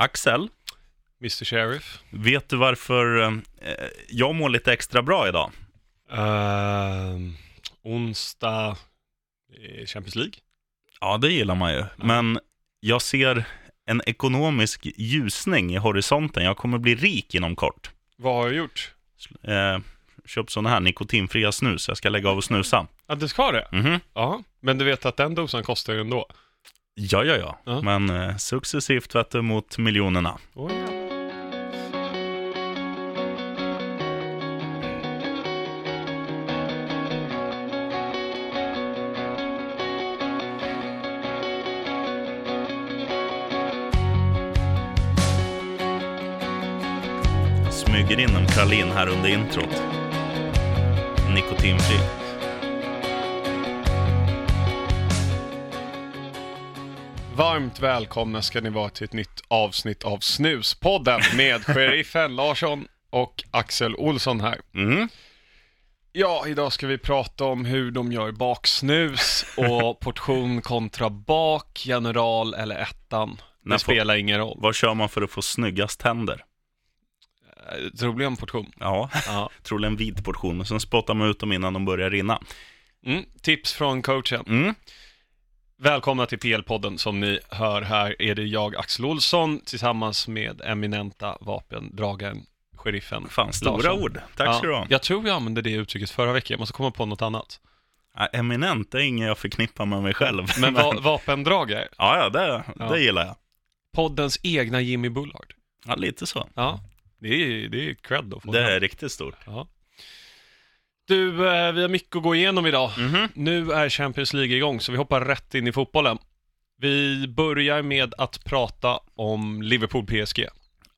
Axel, Mr Sheriff. vet du varför eh, jag mår lite extra bra idag? Uh, onsdag, Champions League. Ja, det gillar man ju. Men jag ser en ekonomisk ljusning i horisonten. Jag kommer bli rik inom kort. Vad har jag gjort? Eh, köpt sådana här nikotinfria snus. Jag ska lägga av och snusa. Ja, du ska det? Mhm. Ja, men du vet att den dosan kostar ju ändå. Ja, ja, ja. Ja. Men eh, successivt vet du, mot miljonerna. Oh, ja. Smyger in en pralin här under introt. Nikotinfri. Varmt välkomna ska ni vara till ett nytt avsnitt av Snuspodden med sheriffen Larsson och Axel Olsson här. Mm. Ja, idag ska vi prata om hur de gör baksnus och portion kontra bak, general eller ettan. Det spelar ingen roll. Vad kör man för att få snyggast tänder? Eh, Troligen portion. Ja, Ja. troligen vit portion. Men sen spottar man ut dem innan de börjar rinna. Mm, tips från coachen. Mm. Välkomna till PL-podden. Som ni hör här är det jag, Axel Olsson, tillsammans med eminenta vapendragaren, sheriffen. Fan, stora Larsson. ord. Tack ska du ha. Jag tror jag använde det uttrycket förra veckan. Jag måste komma på något annat. Ja, eminent, det är inget jag förknippar med mig själv. Men va vapendragare, Ja, ja, det, Ja. det gillar jag. poddens egna Jimmy Bullard. Ja, lite så. Ja, det är, det är cred få Det är riktigt stort. Ja. Du, eh, vi har mycket att gå igenom idag. Mhm. Nu är Champions League igång, så vi hoppar rätt in i fotbollen. Vi börjar med att prata om Liverpool-PSG,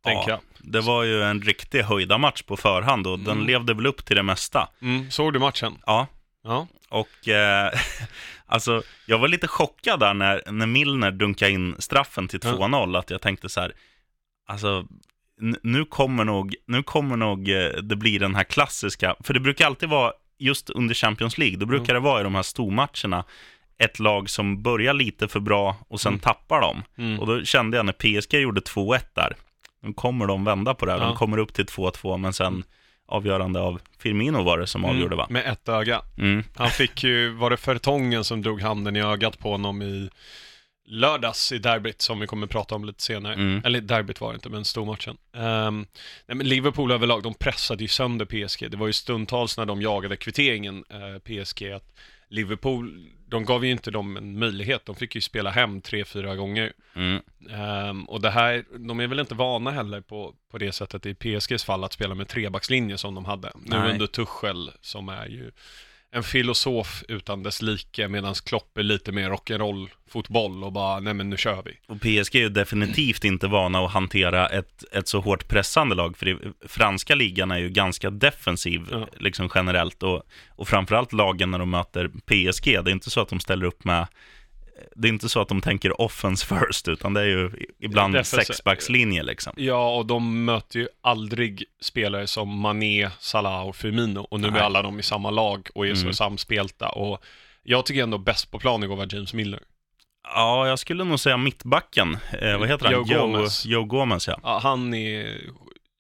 tänker jag. Det var ju en riktig höjda match på förhand och den Mm. levde väl upp till det mesta. Mm, såg du matchen? Ja, Ja. och eh, alltså jag var lite chockad där när, när Milner dunkade in straffen till Ja. 2-0, att jag tänkte så här, alltså nu kommer nog, nu kommer nog eh, det bli den här klassiska, för det brukar alltid vara, just under Champions League, då brukar det vara i de här stormatcherna, ett lag som börjar lite för bra och sen Mm. tappar de. Mm. Och då kände jag när PSG gjorde 2-1 där, nu kommer de vända på det här. Ja. De kommer upp till 2-2, men sen avgörande av Firmino var det som avgjorde va? Med ett öga. Mm. Han fick ju, var det Fertongen som drog handen i ögat på honom i lördags i derbyt som vi kommer prata om lite senare. Mm. Eller derbyt var det inte, men stormatchen. Um, nej, men Liverpool överlag, de pressade ju sönder PSG. Det var ju stundtals när de jagade kvitteringen, eh, PSG, att Liverpool, de gav ju inte dem en möjlighet. De fick ju spela hem tre, fyra gånger. Mm. Ehm, och det här, de är väl inte vana heller på, på det sättet i PSGs fall att spela med trebackslinje som de hade. Nu Nej. under Tuchel som är ju en filosof utan dess like medan Klopp är lite mer rock'n'roll fotboll och bara, nej men nu kör vi. Och PSG är ju definitivt inte vana att hantera ett, ett så hårt pressande lag, för det, franska ligan är ju ganska defensiv Ja. liksom generellt, och, och framförallt lagen när de möter PSG, det är inte så att de ställer upp med det är inte så att de tänker offense first, utan det är ju ibland sexbackslinje liksom. Ja, och de möter ju aldrig spelare som Mané, Salah och Firmino och nu Nej. är alla de i samma lag och är så Mm. samspelta och jag tycker ändå bäst på plan igår var James Milner. Ja, jag skulle nog säga mittbacken. Eh, vad heter han? Joe Gomez. Joe Gomez, ja. Ja, han är,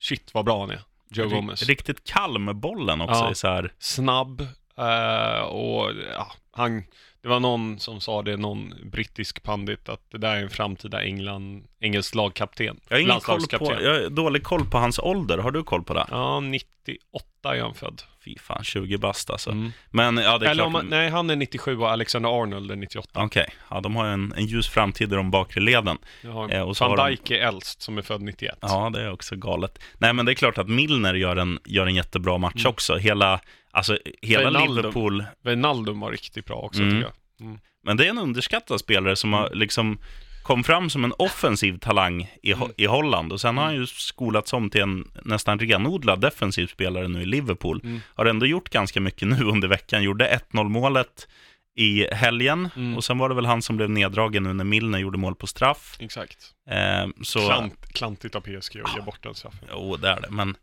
shit vad bra han är, Joe Ri- Gomez. Riktigt kall med bollen också. Ja. Så här, snabb eh, och ja, han, det var någon som sa det, någon brittisk pandit, att det där är en framtida England, engelsk lagkapten. jag har ingen koll på, jag har dålig koll på hans ålder. Har du koll på det? Ja, 98 är han född. Fy fan, 20 bast alltså. Mm. Men ja, det är Eller klart. man, nej, han är 97 och Alexander Arnold är 98. Okej, ja, de har ju en, en ljus framtid i de bakre leden. Eh, och Van de- Dijk är äldst, som är född 91. Ja, det är också galet. Nej, men det är klart att Milner gör en, gör en jättebra match Mm. också. Hela, alltså, hela Wijnaldum. Liverpool. Wijnaldum var riktigt bra också, Mm. tycker jag. Men det är en underskattad spelare som har liksom kom fram som en offensiv talang i, Mm. i Holland och sen har han ju skolats om till en nästan renodlad defensiv spelare nu i Liverpool. Mm. Har ändå gjort ganska mycket nu under veckan. Gjorde 1-0 målet i helgen Mm. och sen var det väl han som blev neddragen nu när Milner gjorde mål på straff. Exakt. Eh, så, Klant, klantigt av PSG att ge bort den straffen. jo, det är det, men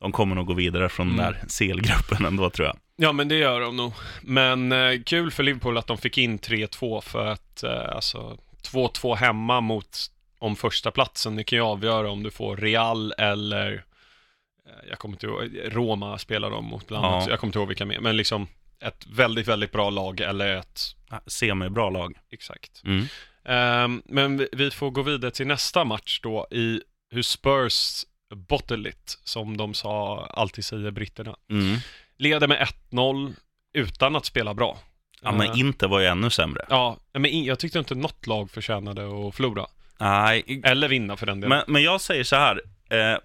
de kommer nog gå vidare från Mm. den där CL-gruppen ändå tror jag. Ja, men det gör de nog. Men eh, kul för Liverpool att de fick in 3-2 för att, eh, alltså, 2-2 hemma mot om första platsen. Det kan ju avgöra om du får Real eller eh, jag kommer inte ihåg, Roma spelar de mot bland annat. Ja. Jag kommer inte ihåg vilka mer, men liksom ett väldigt, väldigt bra lag eller ett, Semibra lag. exakt. Mm. Ehm, men vi, vi får gå vidare till nästa match då i hur Spurs bottle it, som de sa, alltid säger britterna. Mm. Leder med 1-0 utan att spela bra. Ja, men Eh, inte var ju ännu sämre. Ja, men jag tyckte inte något lag förtjänade att förlora. Nej, Eller vinna för den delen. men, men jag säger så här. Eh,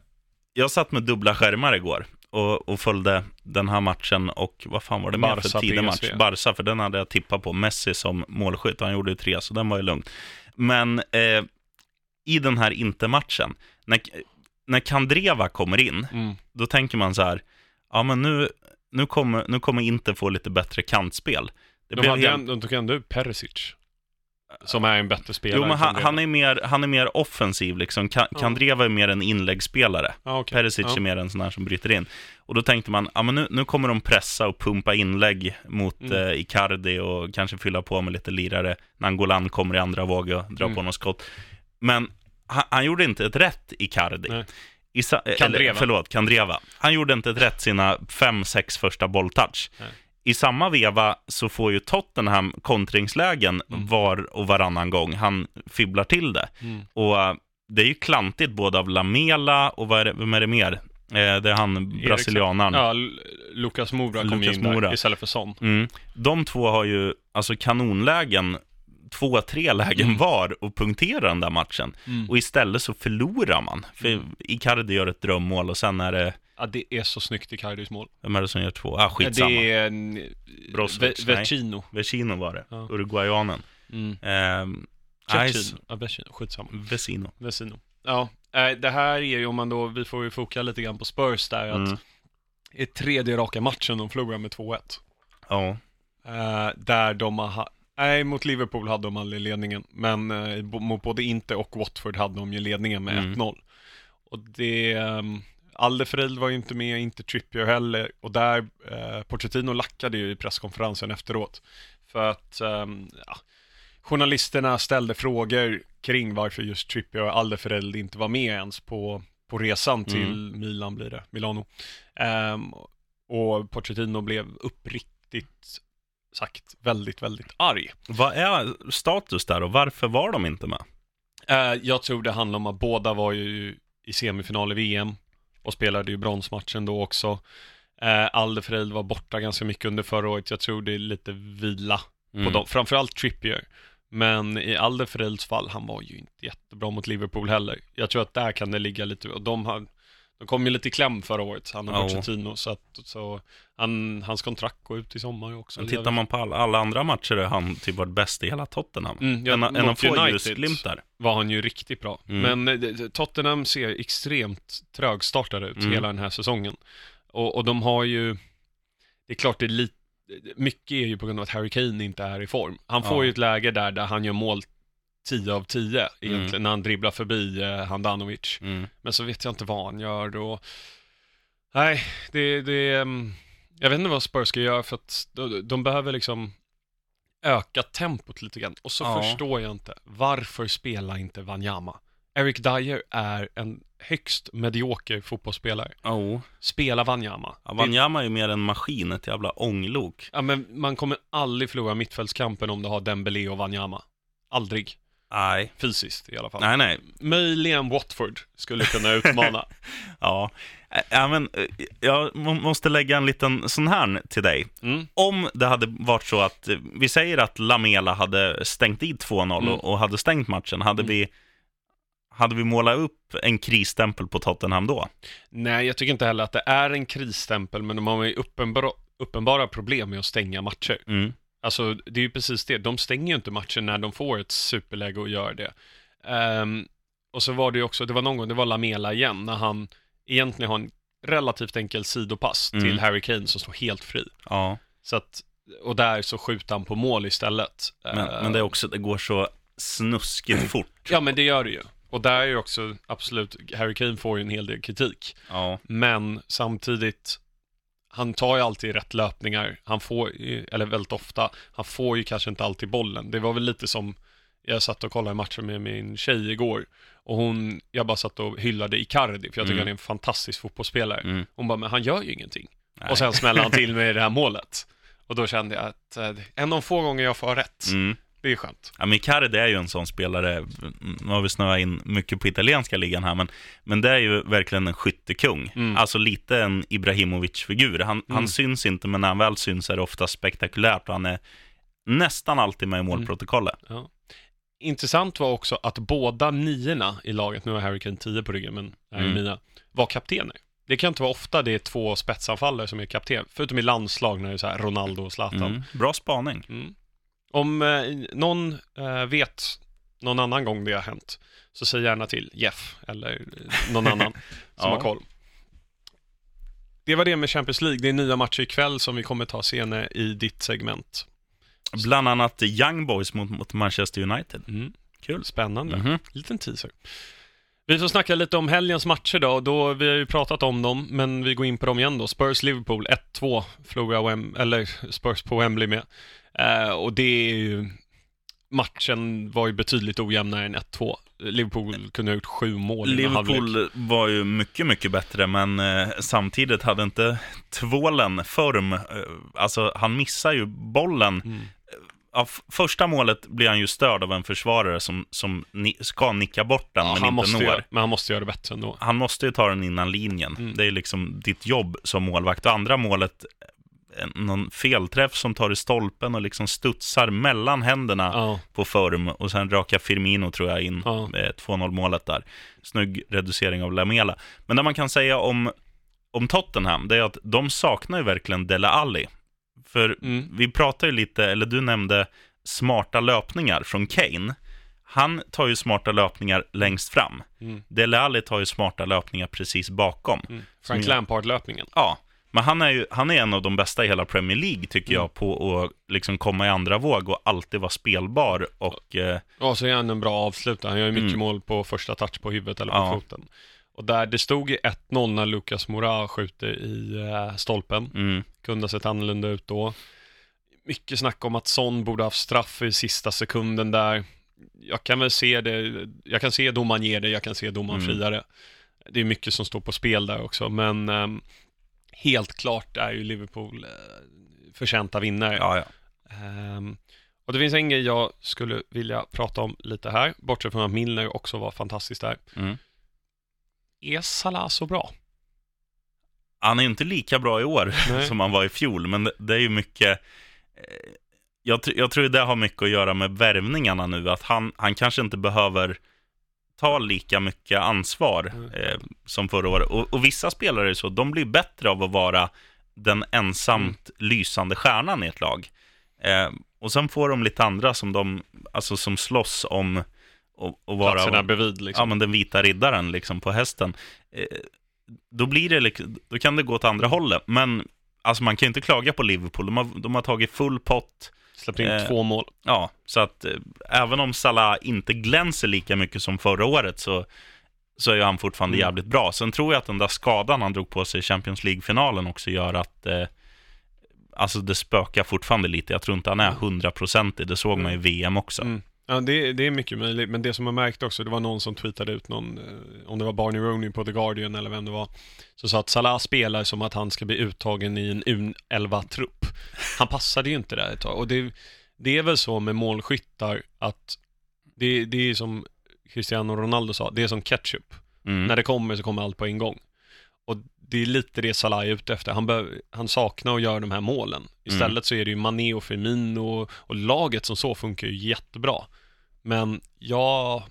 jag satt med dubbla skärmar igår och, och följde den här matchen och vad fan var det mer för tidig match? Barca, för den hade jag tippat på. Messi som målskytt, han gjorde ju tre, så den var ju lugn. Men eh, i den här inte-matchen, när, Kandreva kommer in, Mm. då tänker man så här, ja men nu, nu, kommer, nu kommer inte få lite bättre kantspel. Det De, hade helt- de tog ändå ut Perisic. Som är en bättre spelare. Jo, men han, han, är mer, han är mer offensiv liksom. Ka- Ja. Kandreva är mer en inläggsspelare. Ja, okej. Perisic ja. är mer en sån här som bryter in. Och då tänkte man, ja men nu, nu kommer de pressa och pumpa inlägg mot Mm. eh, Icardi och kanske fylla på med lite lirare. Nangolan kommer i andra våg och drar Mm. på något skott. Men han, han gjorde inte ett rätt. Nej. I sa- eller, Kandreva. förlåt, Kandreva. Han gjorde inte ett rätt sina fem, sex första bolltouch. Nej. I samma veva så får ju Tottenham kontringslägen Mm. var och varannan gång. Han fibblar till det. Mm. Och eh, det är ju klantigt både av Lamela och vad är det, vem är det mer? Eh, det är han brasilianaren. Ja, L- Lukas Moura kom ju Lukas in där Moura. istället för Son. Mm. De två har ju alltså kanonlägen, två, tre lägen Mm. var och punkterar den där matchen. Och istället så förlorar man. För Mm. Icardi gör ett drömmål och sen är det, Ja, det är så snyggt i Kardis mål. vem är det som gör två? Ah, skitsamma. Det är. Brozovic, Ve-. Vecino. Vecino var det, Ja. uruguayanen. Mm. Ehm, Vecino. Ja, Vecino. Skitsamma. Vecino. Vecino. Ja, eh, det här är ju om man då, vi får ju foka lite grann på Spurs där, att Mm. i tredje raka matchen de förlorar med 2-1. Ja. Eh, där de har, ha- nej mot Liverpool hade de aldrig ledningen, men eh, mot både Inter och Watford hade de ju ledningen med Mm. 1-0. Och det, um, Alderfereld var ju inte med, inte Trippier heller, och där, eh, Pochettino lackade ju i presskonferensen efteråt. För att, ehm, ja, journalisterna ställde frågor kring varför just Trippier och Alderfereld inte var med ens på, på resan till Milan blir det, Milano. Ehm, och Pochettino blev uppriktigt sagt väldigt, väldigt arg. Vad är status där och varför var de inte med? Eh, jag tror det handlar om att båda var ju i semifinal i VM och spelade ju bronsmatchen då också. Uh, Alderfereld var borta ganska mycket under förra året. Jag tror det är lite vila Mm. på dem, framförallt Trippier. Men i Alderferelds fall, han var ju inte jättebra mot Liverpool heller. Jag tror att där kan det ligga lite, och de har de kom ju lite i kläm förra året, han och Ja. Pochettino, så att så han, hans kontrakt går ut i sommar också. Men tittar man på alla, alla andra matcher är han typ varit bäst i hela Tottenham. Mm, ja, en, en av få ljusglimtar. var han ju riktigt bra. Mm. Men eh, Tottenham ser extremt trögstartade ut Mm. hela den här säsongen. Och, och de har ju, det är klart det är lite, mycket är ju på grund av att Harry Kane inte är i form. Han får Ja. ju ett läge där, där han gör mål 10 av 10 egentligen, Mm. när han dribblar förbi eh, Handanovic. Mm. Men så vet jag inte vad han gör då. Nej, det, det, mm, jag vet inte vad Spurs ska göra för att de, de behöver liksom öka tempot lite grann. Och så Ja. förstår jag inte, varför spelar inte Wanyama? Eric Dyer är en högst medioker fotbollsspelare. Oh. Spela Wanyama. Ja, Wanyama är ju mer en maskin, ett jävla ånglok. Ja, men man kommer aldrig förlora mittfältskampen om du har Dembélé och Wanyama. Aldrig. Nej. Fysiskt i alla fall. Nej, nej. Möjligen Watford skulle kunna utmana. Ja. Ja, men, jag må- måste lägga en liten sån här till dig. Mm. Om det hade varit så att, vi säger att Lamela hade stängt dit 2-0 Mm. och, och hade stängt matchen, hade, Mm. vi, hade vi målat upp en krisstämpel på Tottenham då? Nej, jag tycker inte heller att det är en krisstämpel, men de har ju uppenbara, uppenbara problem med att stänga matcher. Mm. Alltså, det är ju precis det. De stänger ju inte matchen när de får ett superläge och gör det. Ehm, och så var det ju också, det var någon gång, det var Lamela igen, när han egentligen har en relativt enkel sidopass Mm. till Harry Kane som står helt fri. Ja, Så att, och där så skjuter han på mål istället. men, Ehm, men det är också, det går så snuskigt fort. Ja, men det gör det ju. Och där är ju också, absolut, Harry Kane får ju en hel del kritik. Ja, Men samtidigt, han tar ju alltid rätt löpningar. Han får, eller väldigt ofta, han får ju kanske inte alltid bollen. Det var väl lite som Jag satt och kollade matchen med min tjej igår och hon, jag bara satt och hyllade Icardi för jag tycker Mm. han är en fantastisk fotbollsspelare. Mm. Hon bara, men han gör ju ingenting. Nej. Och sen smäller han till med det här målet. Och då kände jag att eh, en av de få gånger jag får rätt, Mm. Det är skönt. Ja, men Icardi är ju en sån spelare, nu har vi snöat in mycket på italienska ligan här, men, men det är ju verkligen en skyttekung. Mm. Alltså lite en Ibrahimovic-figur. Han, han Mm. syns inte, men när han väl syns är det ofta spektakulärt och han är nästan alltid med i målprotokollet. Ja. Intressant var också att båda niorna i laget, nu har Harry Kane 10 på ryggen, men är Mm. mina, var kaptener. Det kan inte vara ofta det är två spetsanfallare som är kapten, förutom i landslag när det är så här Ronaldo och Zlatan. Mm. Bra spaning. Mm. Om eh, någon eh, vet någon annan gång det har hänt, så säg gärna till Jeff eller någon annan som Ja. har koll. Det var det med Champions League. Det är nya matcher ikväll som vi kommer ta senare i ditt segment. Bland annat Young Boys mot, mot Manchester United. Mm. Kul. Spännande. Mhm. Liten teaser. Vi får snacka lite om helgens matcher då. då. Vi har ju pratat om dem, men vi går in på dem igen då. Spurs-Liverpool 1-2 förlorade Wem- eller Spurs på Wembley med. Eh, och det är ju... Matchen var ju betydligt ojämnare än 1-2. Liverpool kunde ha gjort sju mål. Liverpool var ju mycket, mycket bättre, men eh, samtidigt hade inte tvålen form. Eh, alltså, han missar ju bollen. Mm. Ja, f- första målet blir han ju störd av en försvarare som, som ni, ska nicka bort den, Ja, men han inte måste når. göra, men han måste göra det bättre ändå. Han måste ju ta den innan linjen. Mm. Det är liksom ditt jobb som målvakt. Och andra målet, någon felträff som tar i stolpen och liksom studsar mellan händerna Ja, på form och sen raka Firmino tror jag in Ja. eh, 2-0 målet där. Snygg reducering av Lamela. Men det man kan säga om, om Tottenham, det är att de saknar ju verkligen Dele Alli. För Mm. vi pratar ju lite, eller du nämnde smarta löpningar från Kane. Han tar ju smarta löpningar längst fram. Mm. Dele Alli tar ju smarta löpningar precis bakom. Mm. Frank Lampard-löpningen. Ja, men han är ju han är en av de bästa i hela Premier League tycker Mm. jag på att liksom komma i andra våg och alltid vara spelbar och eh, Ja, så är han en bra avslutare. Han gör ju mycket Mm. mål på första touch på huvudet eller på Ja. foten. Och där, det stod ju 1-0 när Lucas Moura skjuter i eh, stolpen. mm, Kunde ha sett annorlunda ut då. Mycket snack om att Son borde haft straff i sista sekunden där. Jag kan väl se det, jag kan se domaren ge det, jag kan se domaren Mm. fria det. Är mycket som står på spel där också, men ehm, helt klart är ju Liverpool eh, förtjänta vinnare. ja, ja. Ehm, och det finns en grej jag skulle vilja prata om lite här, bortsett från att Milner också var fantastisk där. Mm. Är Salah så bra? Han är inte lika bra i år Nej. som han var i fjol, men det, det är ju mycket... Eh, jag, jag tror det har mycket att göra med värvningarna nu, att han, han kanske inte behöver ta lika mycket ansvar Mm. eh, som förra året. Och, och vissa spelare är så, de blir bättre av att vara den ensamt Mm. lysande stjärnan i ett lag. Eh, och sen får de lite andra som de, alltså som slåss om och, och vara... Platserna bredvid Ja, liksom. men den vita riddaren liksom på hästen. Eh, då blir det liksom, då kan det gå åt andra hållet. Men alltså man kan ju inte klaga på Liverpool. De har, de har tagit full pott. Släppte in eh, två mål. Ja, så att eh, även om Salah inte glänser lika mycket som förra året så, så är han fortfarande Mm. jävligt bra. Sen tror jag att den där skadan han drog på sig i Champions League-finalen också gör att eh, Alltså det spökar fortfarande lite. Jag tror inte han är 100% i. Det såg man i VM också. Mm. Ja, det, det är mycket möjligt, men det som jag märkt också, det var någon som tweetade ut någon, eh, om det var Barney Rooney på The Guardian eller vem det var, som sa att Salah spelar som att han ska bli uttagen i en U11-trupp. Han passade ju inte där ett tag, och det, det är väl så med målskyttar att det, det är som Cristiano Ronaldo sa, det är som ketchup. Mm. När det kommer så kommer allt på en gång. Det är lite det Salah är ute efter. Han, bör, han saknar att göra de här målen. Istället så är det ju Mané och Firmino och, och laget som så funkar ju jättebra. Men ja,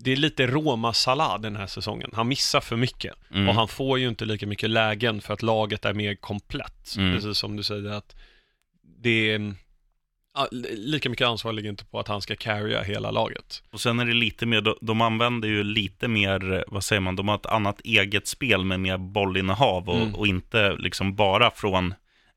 det är lite Roma-Salah den här säsongen. Han missar för mycket. Mm. Och han får ju inte lika mycket lägen för att laget är mer komplett. Mm. Precis som du säger att det är, lika mycket ansvar ligger inte på att han ska carrya hela laget. Och sen är det lite mer, de- de använder ju lite mer, vad säger man, de har ett annat eget spel med mer bollinnehav och, Mm. och inte liksom bara från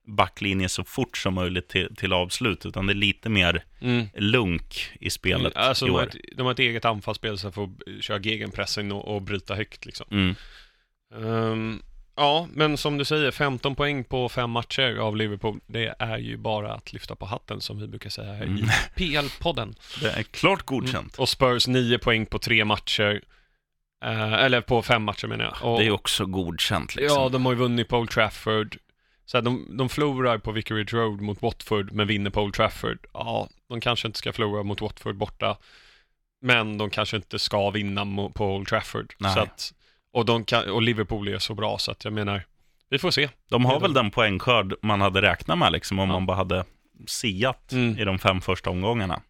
backlinje så fort som möjligt till, till avslut, utan det är lite mer Mm. lunk i spelet Alltså, i de, har ett, de har ett eget anfallsspel så att få köra gegenpressing och, och bryta högt liksom. Mm. Ja, men som du säger, 15 poäng på fem matcher av Liverpool. Det är ju bara att lyfta på hatten som vi brukar säga här Mm. i PL-podden. Det är klart godkänt. Och Spurs 9 poäng på tre matcher. Eh, eller på fem matcher menar jag. Och, Det är också godkänt liksom. Ja, de har ju vunnit på Old Trafford. Så här, de, de förlorar på Vicarage Road mot Watford, men vinner på Old Trafford. Ja, de kanske inte ska förlora mot Watford borta. Men de kanske inte ska vinna på Old Trafford. Nej. Så att, och, de kan, och Liverpool är så bra, så att jag menar, vi får se. De har väl de. den poängskörd man hade räknat med liksom, om Ja. man bara hade siat Mm. i de fem första omgångarna.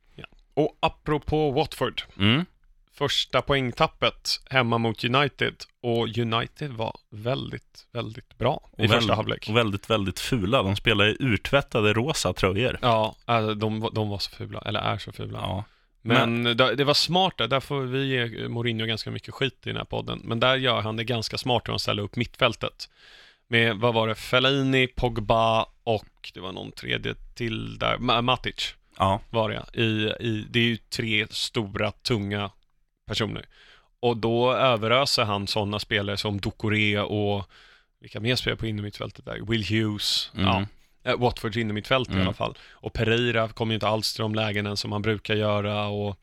Och apropå Watford, Mm. första poängtappet hemma mot United. Och United var väldigt, väldigt bra i Och första halvlek. Och väldigt, väldigt fula. De spelar i urtvättade rosa tröjor. Ja, äh, de, de var så fula, eller är så fula. Ja. Men det, det var smart där, där får vi ge Mourinho ganska mycket skit i den här podden. Men där gör han det ganska smart när han ställer upp mittfältet. Med, vad var det, Fellaini, Pogba och det var någon tredje till där, Ma- Matic ja. var det. I, i, det är ju tre stora, tunga personer. Och då överöser han sådana spelare som Ducoré och vilka mer spelar på innermittfältet där? Will Hughes, Mm. ja. Eh, Watfords innermittfält i Mm. alla fall. Och Pereira kommer ju inte alls till de lägena som han brukar göra och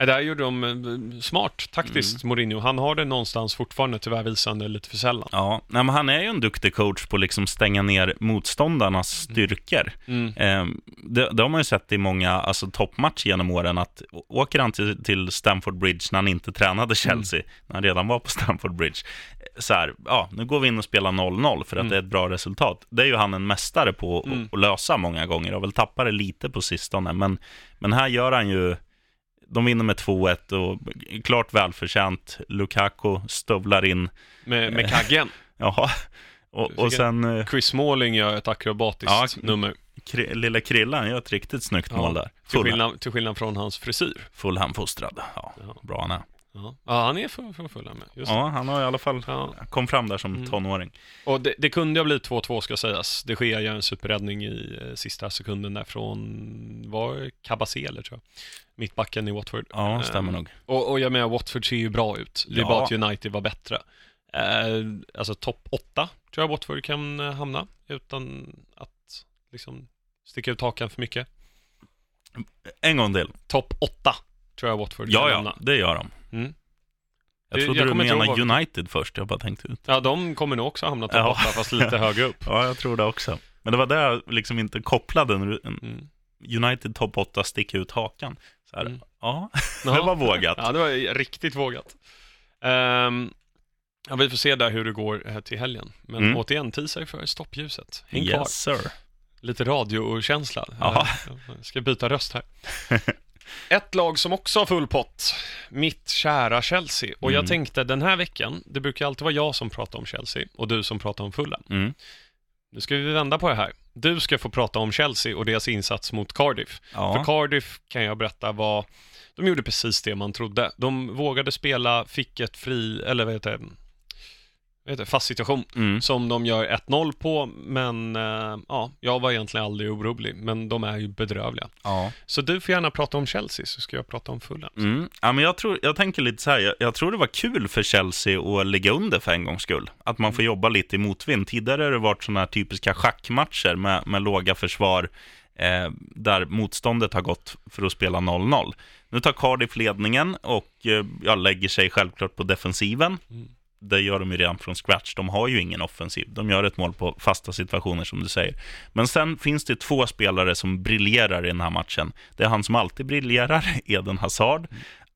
eh, där gjorde de eh, smart taktiskt, Mourinho. Han har det någonstans fortfarande, tyvärr visande lite för sällan. Ja, Nej, men han är ju en duktig coach på att liksom stänga ner motståndarnas styrkor. Mm. Eh, det, det har man ju sett i många alltså, toppmatcher genom åren, att åker han till, till Stamford Bridge när han inte tränade Chelsea, när han redan var på Stamford Bridge, eh, så här, ja, nu går vi in och spelar 0-0 för att Mm. det är ett bra resultat. Det är ju han en mästare på att- Mm. att lösa många gånger, och väl tappar det lite på sistone, men, men här gör han ju de vinner med 2-1 och klart välförtjänt. Lukaku stövlar in. Med, med kaggen. Jaha. Och, och sen eh, Chris Smalling gör ett akrobatiskt Ja, nummer. Kri- lilla Krillan gör ett riktigt snyggt Ja, mål där. Till skillnad, till skillnad från hans frisyr. full handfostrad. Ja, Ja. bra han är. Ja, ja han är full här med. Just. Ja, han har i alla fall Ja. kom fram där som Mm. tonåring. Och det, det kunde ha blivit 2-2 ska sägas. Det sker gör en superräddning i eh, sista sekunden där från, var Cabasele tror jag. Mittbacken i Watford. Ja, stämmer Eh, nog. Och, och jag menar, Watford ser ju bra ut. Det är Ja. bara att United var bättre. Eh, alltså topp 8 tror jag Watford kan eh, hamna utan att liksom sticka ut hakan för mycket. En gång till. Topp 8 tror jag Watford Ja, kan ja, hamna. det gör de. Mm. Jag trodde jag du menade United först, jag bara tänkte ut. Ja, de kommer nog också hamna topp Ja. 8 fast lite högre upp. Ja, jag tror det också. Men det var det jag liksom inte kopplade Mm. United topp 8 sticker ut hakan. Så här, Mm. ja, det var vågat. Ja, det var riktigt vågat. Ehm, ja, vi får se där hur det går eh, till helgen. Men Mm. återigen, teaser för stoppljuset. Häng kvar. Yes sir. Lite radiokänsla. Ska byta röst här. Ett lag som också har full pott. Mitt kära Chelsea. Och jag Mm. tänkte den här veckan, det brukar alltid vara jag som pratar om Chelsea och du som pratar om Fulham. Mm. Nu ska vi vända på det här. Du ska få prata om Chelsea och deras insats mot Cardiff. För Ja. Cardiff kan jag berätta var, de gjorde precis det man trodde. De vågade spela, fick ett fri, eller vad heter det, heter det, fast situation Mm. som de gör 1-0 på, men eh, ja, jag var egentligen aldrig orolig, men de är ju bedrövliga. ja. Så du får gärna prata om Chelsea, så ska jag prata om Fulham. Mm. Ja, men jag, tror, jag tänker lite så här, jag, jag tror det var kul för Chelsea att ligga under för en gångs skull. Att man får jobba lite i motvind. Tidigare har det varit sådana här typiska schackmatcher med, med låga försvar, eh, där motståndet har gått för att spela 0-0. Nu tar Cardiff ledningen och eh, jag lägger sig självklart på defensiven. Mm. Det gör de ju redan från scratch. De har ju ingen offensiv. De gör ett mål på fasta situationer som du säger. Men sen finns det två spelare som briljerar i den här matchen. Det är han som alltid briljerar, Eden Hazard.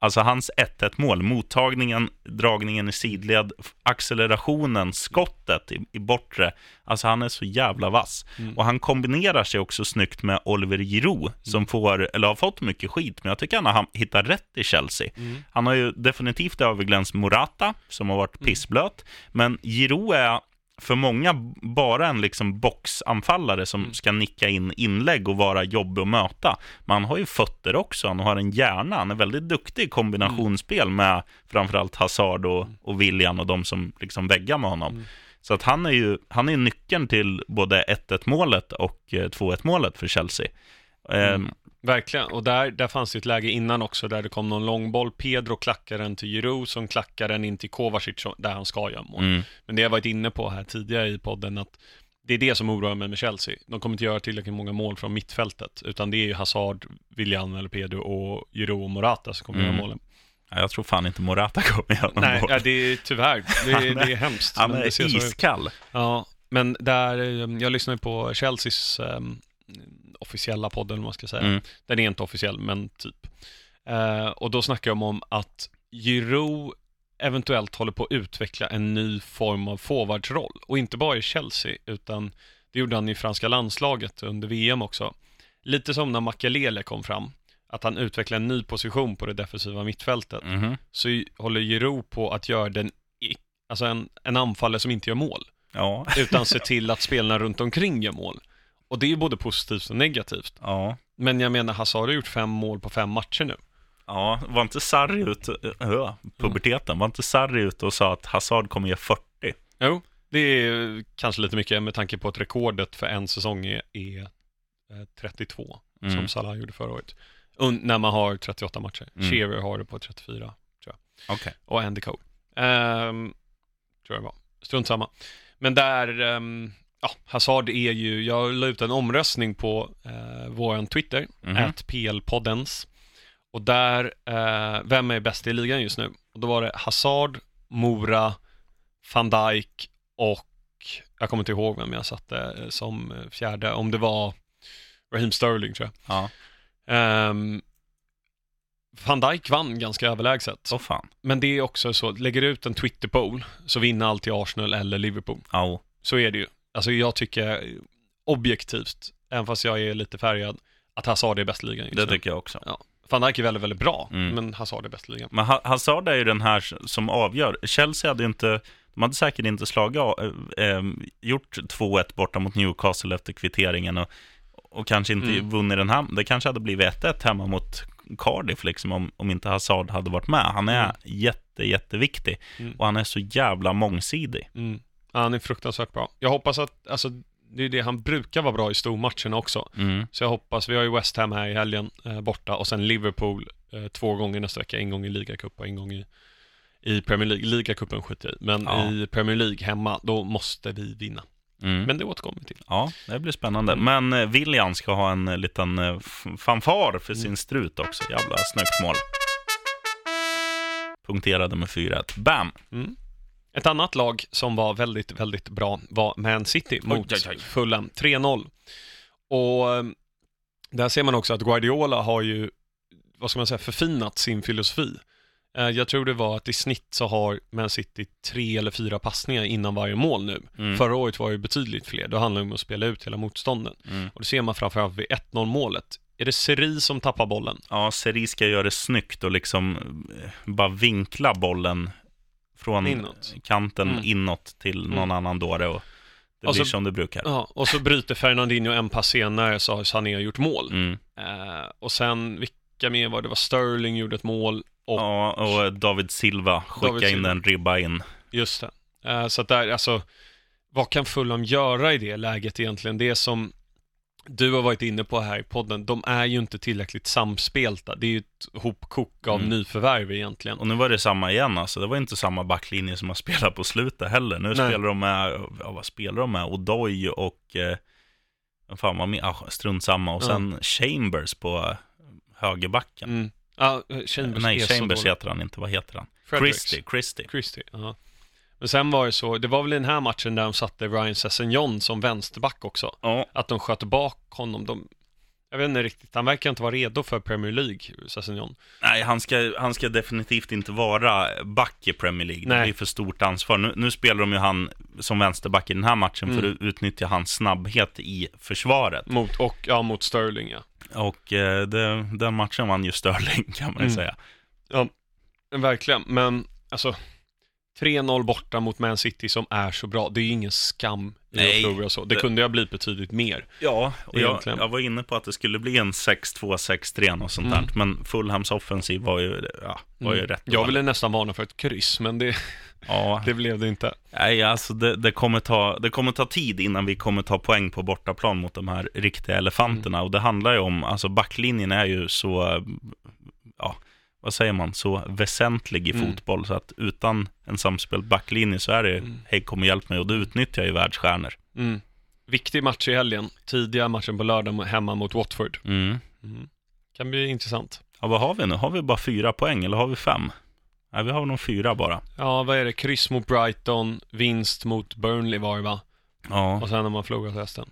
Alltså hans 1-1 mål, mottagningen, dragningen i sidled, accelerationen, skottet i, i bortre. Alltså han är så jävla vass. Mm. Och han kombinerar sig också snyggt med Oliver Giroud, som får, eller har fått mycket skit, men jag tycker han har hittat rätt i Chelsea. Mm. Han har ju definitivt överglänst Morata, som har varit pissblöt, men Giroud är för många bara en liksom boxanfallare som ska nicka in inlägg och vara jobbig att möta. Men han har ju fötter också, han har en hjärna, han är väldigt duktig i kombinationsspel med framförallt Hazard och, och William och de som liksom väggar med honom. Så att han är ju han är nyckeln till både 1-1 målet och eh, 2-1 målet för Chelsea. Eh, Mm. Verkligen, och där, där fanns det ett läge innan också där det kom någon långboll. Pedro klackar den till Giroud som klackar den in till Kovacic där han ska göra mål. mm, Men det jag varit inne på här tidigare i podden att det är det som oroar mig med Chelsea. De kommer inte göra tillräckligt många mål från mittfältet, utan det är ju Hazard, William eller Pedro och Giroud och Morata som kommer Mm. göra målen. ja, jag tror fan inte Morata kommer göra någon Nej, mål. ja, det är tyvärr, det, är- det är hemskt. Han det är iskall. Ja, men där, eh, jag lyssnade på Chelseas eh, officiella podd, eller vad man ska säga. Mm. Den är inte officiell, men typ. Eh, och då snackar de om att Giroud eventuellt håller på att utveckla en ny form av forwardsroll. Och inte bara i Chelsea, utan det gjorde han i franska landslaget under VM också. Lite som när Makelele kom fram, att han utvecklar en ny position på det defensiva mittfältet. Mhm. Så håller Giroud på att göra den, alltså en, en anfallare som inte gör mål Ja, utan se till att spelarna runt omkring gör mål. Och det är ju både positivt och negativt. ja. Men jag menar, Hazard har gjort fem mål på fem matcher nu. Ja, var inte Sarri ute, ö, puberteten, var inte Sarri ute och sa att Hazard kommer ge 40? Jo, det är kanske lite mycket med tanke på att rekordet för en säsong är, är eh, 32, Mm. som Salah gjorde förra året. Und, när man har 38 matcher. Mm. Shearer har det på 34, Okej. och Andy Cole. Ehm, tror jag det var. Strunt samma. Men där, um, ja, Hazard är ju, jag la ut en omröstning på uh, våran Twitter, Mhm. at PL-poddens. Och där, eh, vem är bäst i ligan just nu? Och då var det Hazard, Mora, van Dijk och jag kommer inte ihåg vem jag satte eh, som eh, fjärde, om det var Raheem Sterling tror jag. Ja, Ehm, van Dijk vann ganska överlägset. så fan. Men det är också så, lägger du ut en Twitter-poll så vinner alltid Arsenal eller Liverpool. Ja, Så är det ju. Alltså jag tycker objektivt, även fast jag är lite färgad, att Hazard är bäst i ligan just det nu. tycker jag också. Van Dijk är väldigt, väldigt bra, Mm. men Hazard är bäst i ligan. Men Ha- Hazard är ju den här som avgör. Chelsea hade inte, de hade säkert inte slagit, eh, gjort 2-1 borta mot Newcastle efter kvitteringen och, och kanske inte Mm. vunnit den här. Det kanske hade blivit 1-1 hemma mot Cardiff liksom om, om inte Hazard hade varit med. Han är Mm. jätte, jätteviktig Mm. och han är så jävla mångsidig. Mm. Han är fruktansvärt bra. Jag hoppas att, alltså, det är det han brukar vara bra i stormatcherna också. Mm. Så jag hoppas, vi har ju West Ham här i helgen eh, borta och sen Liverpool eh, två gånger nästa vecka, en gång i ligacup och en gång i, i Premier League. Ligacupen skiter jag i, men Ja. i Premier League hemma, då måste vi vinna. Mm. Men det återkommer vi till. Ja, det blir spännande. Men eh, William ska ha en eh, liten eh, fanfar för Mm. sin strut också. Jävla snyggt mål. Punkterade med 4-1. Bam! Mm. Ett annat lag som var väldigt, väldigt bra var Man City mot oj, oj. Fulham. 3-0. Och eh, där ser man också att Guardiola har ju, vad ska man säga, förfinat sin filosofi. Eh, Jag tror det var att i snitt så har Man City tre eller fyra passningar innan varje mål nu. Mm. Förra året var det betydligt fler. Då handlar det om att spela ut hela motstånden. Mm. Och det ser man framförallt vid 1-0 målet. Är det Seri som tappar bollen? Ja, Seri ska göra det snyggt och liksom eh, bara vinkla bollen från Inåt. kanten Mm. inåt till någon Mm. annan dåre och det Och blir så- som det brukar. Ja, och så bryter Fernandinho en pass senare så har Sané gjort mål. Mm. Eh, och sen, vilka mer var det? Det var Sterling gjorde ett mål och Ja, och David Silva skickade David in Silva. en ribba in. just det. Eh, så att där, alltså, vad kan Fulham göra i det läget egentligen? Det som du har varit inne på här i podden, de är ju inte tillräckligt samspelta. Det är ju ett hopkok av Mm. nyförvärv egentligen. Och nu var det samma igen alltså. Det var inte samma backlinje som har spelat på slutet heller. Nu Nej. spelar de med, ja vad spelar de med? Odoi och, eh, vad fan var med? Ah, strunt samma. Och sen Chambers på högerbacken. Mm. Ja, eh, Chambers Nej, Chambers heter han inte. Vad heter han? Fredericks. Christie, Christie. Christie, ja. Men sen var det så, det var väl i den här matchen där de satte Ryan Sessegnon som vänsterback också. Ja, Att de sköt bak honom. De, jag vet inte riktigt, han verkar inte vara redo för Premier League, Sessegnon. nej, han ska, han ska definitivt inte vara back i Premier League. Det Nej. blir för stort ansvar. Nu, nu spelar de ju han som vänsterback i den här matchen för Mm. att utnyttja hans snabbhet i försvaret. Mot, och, ja, mot Sterling, ja. Och eh, det, den matchen vann ju Sterling kan man ju Mm. säga. Verkligen, men alltså 3-0 borta mot Man City som är så bra. Det är ju ingen skam Nej, att förlora så. Det, det- kunde ju ha blivit betydligt mer. Ja, och jag, jag var inne på att det skulle bli en 6-2, 6-3 och sånt Mm. där. Men Fulhams offensiv var ju, ja, var ju Mm. rätt Jag ville nästan varna för ett kryss, men det, Ja, Det blev det inte. nej, alltså det, det, kommer ta, det kommer ta tid innan vi kommer ta poäng på bortaplan mot de här riktiga elefanterna. Och det handlar ju om, alltså backlinjen är ju så, ja, vad säger man, så väsentlig i Mm. fotboll. Så att utan en samspelt backlinje så är det, Mm. hej kom och hjälp mig. Och då utnyttjar ju världsstjärnor. Mm. Viktig match i helgen. Tidiga matchen på lördag hemma mot Watford. Mm. Mm. Kan bli intressant. Ja, vad har vi nu? Har vi bara fyra poäng eller har vi fem? Nej, vi har nog fyra bara. Ja, vad är det? Kryss mot Brighton, vinst mot Burnley var det va? Ja. Och sen har man förlorat resten.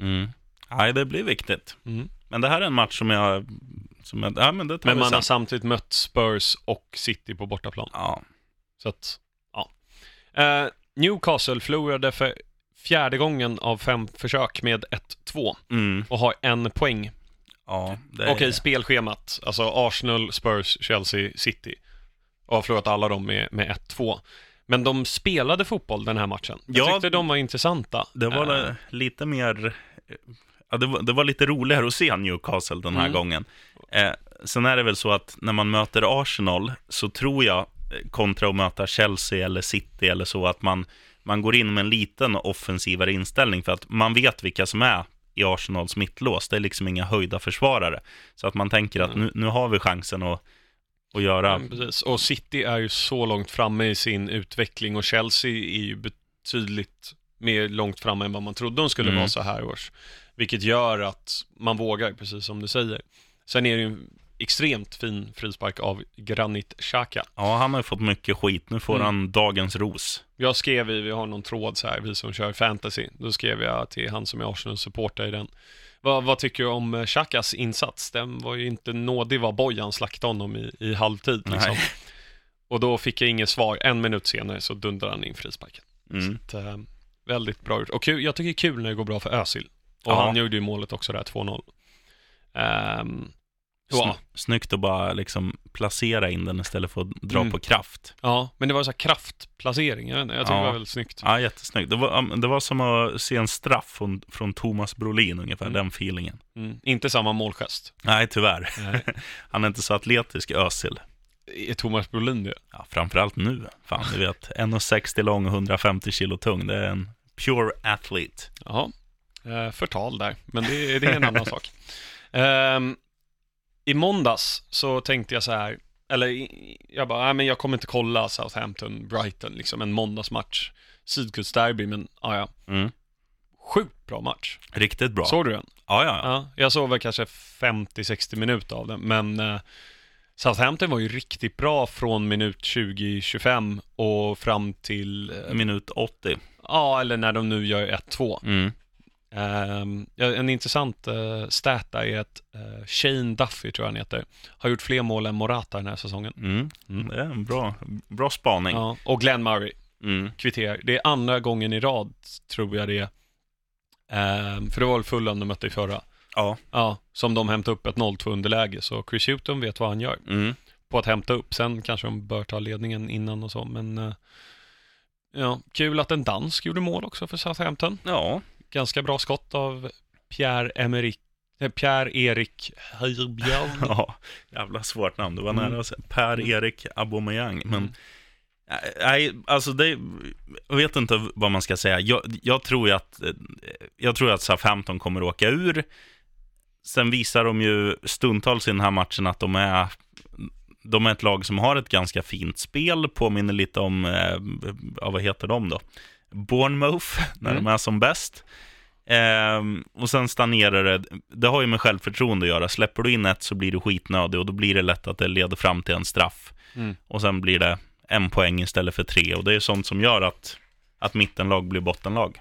Mm. Nej, det blir viktigt. Mm. Men det här är en match som jag... Som jag ja, men det tar Men vi man sen. har samtidigt mött Spurs och City på bortaplan. Ja. Så att, ja. Eh, Newcastle förlorade för fjärde gången av fem försök med 1-2 Mm. och har en poäng. Ja, det är... Okej, spelschemat. Alltså Arsenal, Spurs, Chelsea, City. Och har förlorat alla dem med, med 1-2. Men de spelade fotboll den här matchen. Jag Ja. tyckte de var intressanta. Det var Eh, li- lite mer... Ja, det, var, det var lite roligare att se Newcastle den här Mm. gången. Eh, sen är det väl så att när man möter Arsenal så tror jag, eh, kontra att möta Chelsea eller City eller så, att man, man går in med en liten offensivare inställning för att man vet vilka som är i Arsenals mittlås. Det är liksom inga höjda försvarare. Så att man tänker att nu, nu har vi chansen att, att göra... Precis. Och City är ju så långt framme i sin utveckling och Chelsea är ju betydligt mer långt framme än vad man trodde de skulle Mm. vara så här års. Vilket gör att man vågar, precis som du säger. Sen är det ju en extremt fin frispark av Granit Xhaka. Ja, han har ju fått mycket skit. Nu får Mm. han dagens ros. Jag skrev i, vi har någon tråd så här, vi som kör fantasy, då skrev jag till han som är Arsenal-supporter i den. Vad, vad tycker du om Xhakas insats? Den var ju inte nådig vad Bojan slaktade honom i, i halvtid liksom. Nej. Och då fick jag inget svar. En minut senare så dundrade han in frisparken. Mm. Så, att, eh, väldigt bra gjort. Och kul, jag tycker det är kul när det går bra för Özil. Och Ja. han gjorde ju målet också där, 2-0. Ehm, ja. Sny- Snyggt att bara liksom placera in den istället för att dra Mm. på kraft. ja, men det var så här kraftplacering. Jag, inte, jag tycker Ja. det var väldigt snyggt. Ja, jättesnyggt. Det var, ja, det var som att se en straff från, från Thomas Brolin, ungefär, Mm. den feelingen. Mm. Inte samma målgest. Nej, tyvärr. Nej. Han är inte så atletisk, Özil. Är Thomas Brolin det? Ja, framförallt nu. Fan, du vet, 1,60 lång och 150 kilo tung. Det är en pure athlete. Jaha, eh, förtal där, men det, det är en annan sak. Ehm, I måndags så tänkte jag så här, eller jag bara, nej men jag kommer inte kolla Southampton-Brighton, liksom en måndagsmatch. Sydkustderby, men ja, ja. Mm. Sjukt bra match. Riktigt bra. Såg du den? Ja, ja, ja. Ja, jag såg väl kanske 50-60 minuter av den, men eh, Southampton var ju riktigt bra från minut 20-25 och fram till, eh, Minut 80. ja, eller när de nu gör 1-2. Mm. Ja, en intressant uh, stat är att eh, Shane Duffy, tror jag han heter, har gjort fler mål än Morata den här säsongen. Mm. Mm. Det är en bra, bra spaning. Ja, och Glenn Murray Mm. kvitterar. Det är andra gången i rad, tror jag det är. Ehm, för det var väl Fulham de mötte i förra. Ja. Ja, som de hämtade upp ett 0-2 underläge, så Chris Hutton vet vad han gör Mm. på att hämta upp. Sen kanske de bör ta ledningen innan och så, men eh, ja, kul att en dansk gjorde mål också för Southampton. Ja. Ganska bra skott av Pierre-Emerick eh, Pierre-Erik Höjbjerg. ja. Jävla svårt namn. Det var Mm. nära att säga Per-Erik Aubameyang. Men Mm. Nej, alltså det, jag vet inte vad man ska säga. Jag, jag tror ju att, jag tror att Southampton kommer att åka ur. Sen visar de ju stundtals i den här matchen att de är, de är ett lag som har ett ganska fint spel, påminner lite om, eh, ja, vad heter de då? Bournemouth, när Mm. de är som bäst. Ehm, och sen stagnerar det. Det har ju med självförtroende att göra. Släpper du in ett så blir du skitnödig och då blir det lätt att det leder fram till en straff. Mm. Och sen blir det en poäng istället för tre. Och det är sånt som gör att, att mittenlag blir bottenlag.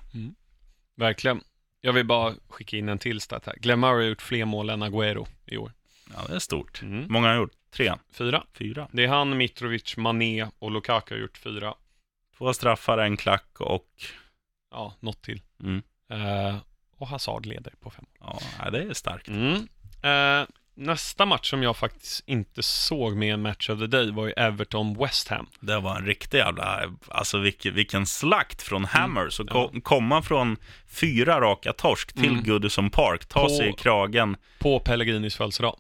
Verkligen. Jag vill bara skicka in en till stat här. Glenn Murray har gjort fler mål än Agüero i år. Ja, det är stort. Mm. Många har gjort tre, Fyra. fyra. Det är han, Mitrovic, Mané och Lukaku har gjort fyra. Två straffar, en klack och... Ja, något till. Mm, Eh, och Hazard leder på fem. ja, det är starkt. Mm. Eh, nästa match som jag faktiskt inte såg med en match of the day var ju Everton-West Ham. Det var en riktig jävla... Alltså vilken, vilken slakt från Hammer. Så Ja. ko- komma från fyra raka torsk till Mm. Goodison Park, ta På- sig i kragen. På Pellegrinis födelsedag.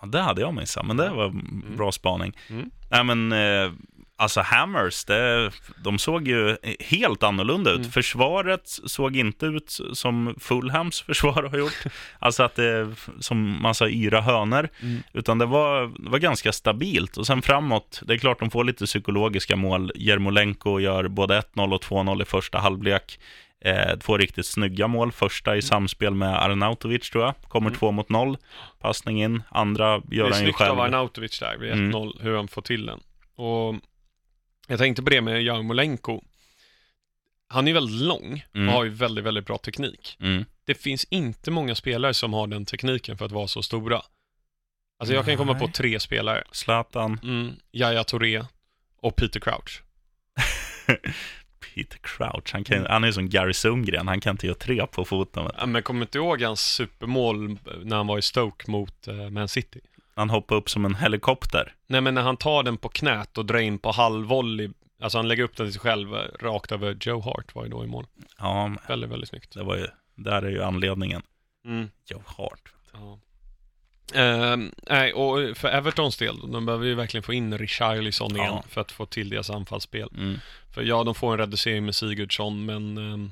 Ja, det hade jag missat, men det var en bra spaning. Mm. Nej, men... Eh, Alltså Hammers, det, de såg ju helt annorlunda ut. Mm. Försvaret såg inte ut som Fulhams försvar har gjort. Alltså att det är som massa yra hönor. Mm. Utan det var, det var ganska stabilt. Och sen framåt, det är klart de får lite psykologiska mål. Jermolenko gör både 1-0 och 2-0 i första halvlek. Eh, två riktigt snygga mål. Första i samspel med Arnautovic tror jag. Kommer Mm. två mot noll. Passning in. Andra Det gör är han ju snyggt av själv. Arnautovic där vid Mm. 1-0, hur han får till den. Och jag tänkte på det med Jarmolenko. Han är väldigt lång och Mm. har ju väldigt, väldigt bra teknik. Mm. Det finns inte många spelare som har den tekniken för att vara så stora. Alltså jag kan komma på tre spelare. Zlatan, Mm, Yahya Touré och Peter Crouch. Peter Crouch. Han, kan, han är ju som Gary Sundgren. Han kan inte göra tre på foten. Ja, men kommer inte ihåg hans supermål när han var i Stoke mot eh, Man City? Han hoppar upp som en helikopter. Nej, men när han tar den på knät och drar in på halvvolley, alltså han lägger upp den till sig själv eh, rakt över Joe Hart var ju då i mål. Ja, men Väldigt, väldigt snyggt. det var ju, där är ju anledningen. Mm. Joe Hart. Ja. Ehm, nej, och för Evertons del, de behöver ju verkligen få in Richarlison igen Ja. för att få till deras anfallsspel. Mm. För ja, de får en reducering med Sigurdsson, men ehm,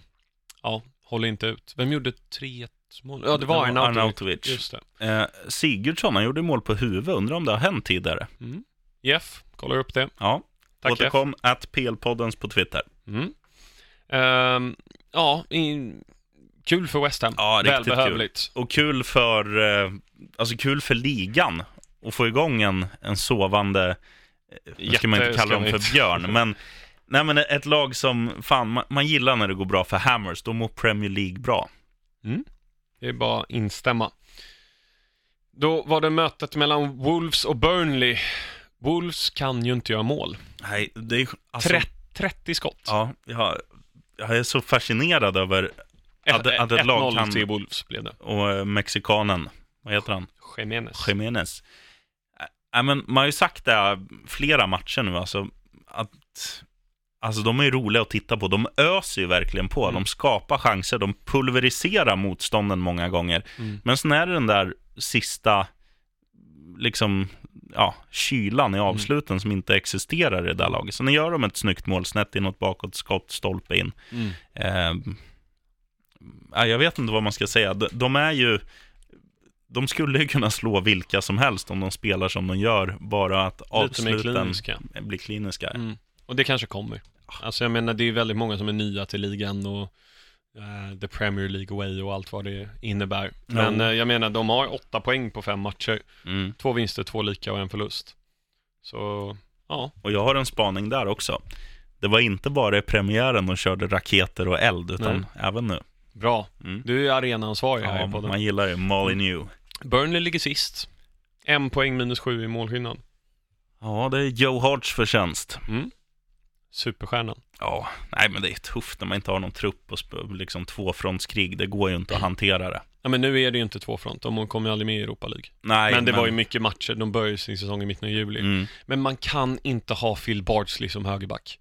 ja, håller inte ut. Vem gjorde 3-1 mål? Ja, det var Arnautovic. Arnautovic. Just det. Eh, Sigurdsson, han gjorde mål på huvud. Undrar om det har hänt tidigare. Mm. Jeff, kollar upp det. Ja, Tack Jeff. återkom. At PL-poddens på Twitter. Mm. Ehm, ja, i, kul för West Ham. Ja, Välbehövligt. Och kul för, eh, alltså kul för ligan. att få igång en, en sovande, eh, nu ska man inte Jätte kalla dem för björn, men Nej men ett lag som, fan, man, man gillar när det går bra för Hammers, då mår Premier League bra. Det är bara att instämma. Då var det mötet mellan Wolves och Burnley. Wolves kan ju inte göra mål. Nej, det är alltså, 30, 30 skott. Ja, jag, jag är så fascinerad över, att- Ett- att ett lag 1-0 kan- till Wolves blev det. och eh, mexikanen, vad heter han? Jimenez. Jimenez. Äh, men man har ju sagt det flera matcher nu, alltså att Alltså de är ju roliga att titta på. De öser ju verkligen på. Mm. De skapar chanser. De pulveriserar motstånden många gånger. Mm. Men sen är det den där sista, liksom, ja, kylan i Mm. avsluten som inte existerar i det där laget. Så nu gör de ett snyggt mål, snett inåt bakåt, skott, stolpe in. Mm. Eh, ja, jag vet inte vad man ska säga. De, är ju... De skulle ju kunna slå vilka som helst om de spelar som de gör, bara att avsluten kliniska. blir kliniska. Mm. Och det kanske kommer. Alltså jag menar, det är väldigt många som är nya till ligan och eh, the Premier League way och allt vad det innebär. Men Jo. eh, jag menar, de har åtta poäng på fem matcher. Mm. Två vinster, två lika och en förlust. Så, ja. Och jag har en spaning där också. Det var inte bara i premiären de körde raketer och eld, utan Nej. även nu. Bra. Mm. Du är arenaansvarig här Ja, i podden. man gillar ju Molly New. Burnley ligger sist. En poäng minus sju i målskillnad. Ja, det är Joe Harts förtjänst. Mm. Superstjärnan. Ja, nej men det är tufft när man inte har någon trupp och liksom tvåfrontskrig. Det går ju inte att hantera det. Ja, men nu är det ju inte tvåfront. De kommer ju aldrig med i Europa League. Nej, men det var ju mycket matcher. De började sin säsong i mitten av juli. Mm. Men man kan inte ha Phil Bardsley som högerback.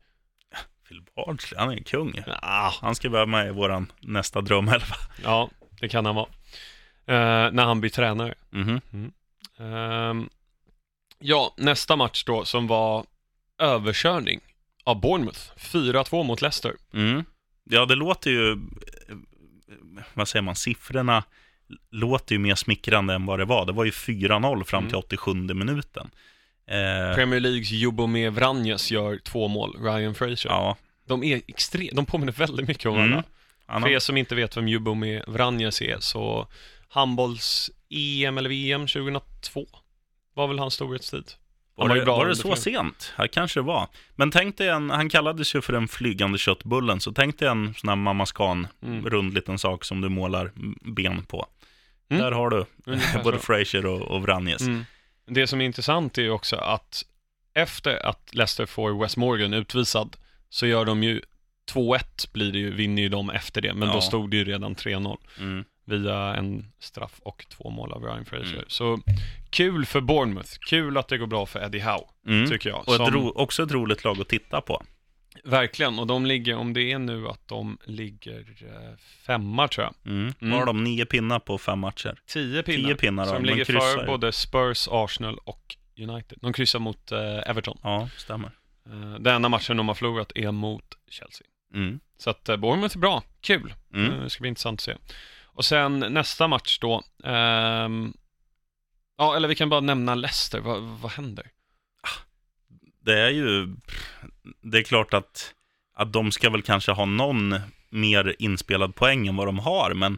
Phil Bardsley, han är en kung. Ah, Han ska vara med i våran nästa drömelva. ja, det kan han vara. Eh, när han blir tränare. Mhm. Ehm, ja, nästa match då som var överkörning av Bournemouth. 4-2 mot Leicester. Mm. Ja, det låter ju, vad säger man, siffrorna låter ju mer smickrande än vad det var. Det var ju 4-0 fram till Mm. 87 minuten. Eh, Premier Leagues Jubomir Vranjes gör två mål, Ryan Fraser. ja. De är extre- de påminner väldigt mycket om Mm. varandra. Han För er som inte vet vem Jubomir Vranjes är, så handbolls-EM eller VM 2002 var väl hans storhetstid. Var, det, var det så sent? Här kanske det var. Men tänk dig en, han kallades ju för den flygande köttbullen, så tänk dig en sån här Mamma Scan, Mm. rund liten sak som du målar ben på. Mm. Där har du Ungefär både så. Fraser och, och Vranjes. Mm. Det som är intressant är ju också att efter att Leicester får West Morgan utvisad så gör de ju 2-1 blir det ju, vinner ju de efter det, men Ja. då stod det ju redan 3-0 Mm. Via en straff och två mål av Ryan Fraser. Mm. Så kul för Bournemouth, kul att det går bra för Eddie Howe, Mm. tycker jag. Och ett ro, också ett roligt lag att titta på. Verkligen, och de ligger, om det är nu att de ligger eh, femma tror jag. Mm. Mm. Har de nio pinnar på fem matcher? Tio pinnar. Tio pinnar Så de ligger för både Spurs, Arsenal och United. De kryssar mot eh, Everton. Ja, stämmer. Eh, Den enda matchen de har förlorat är mot Chelsea. Mm. Så att Bournemouth är bra, kul. Mm. Det ska bli intressant att se. Och sen nästa match då. ehm, ja, eller vi kan bara nämna Leicester. Vad, vad händer? Det är ju, det är klart att, att de ska väl kanske ha någon mer inspelad poäng än vad de har, men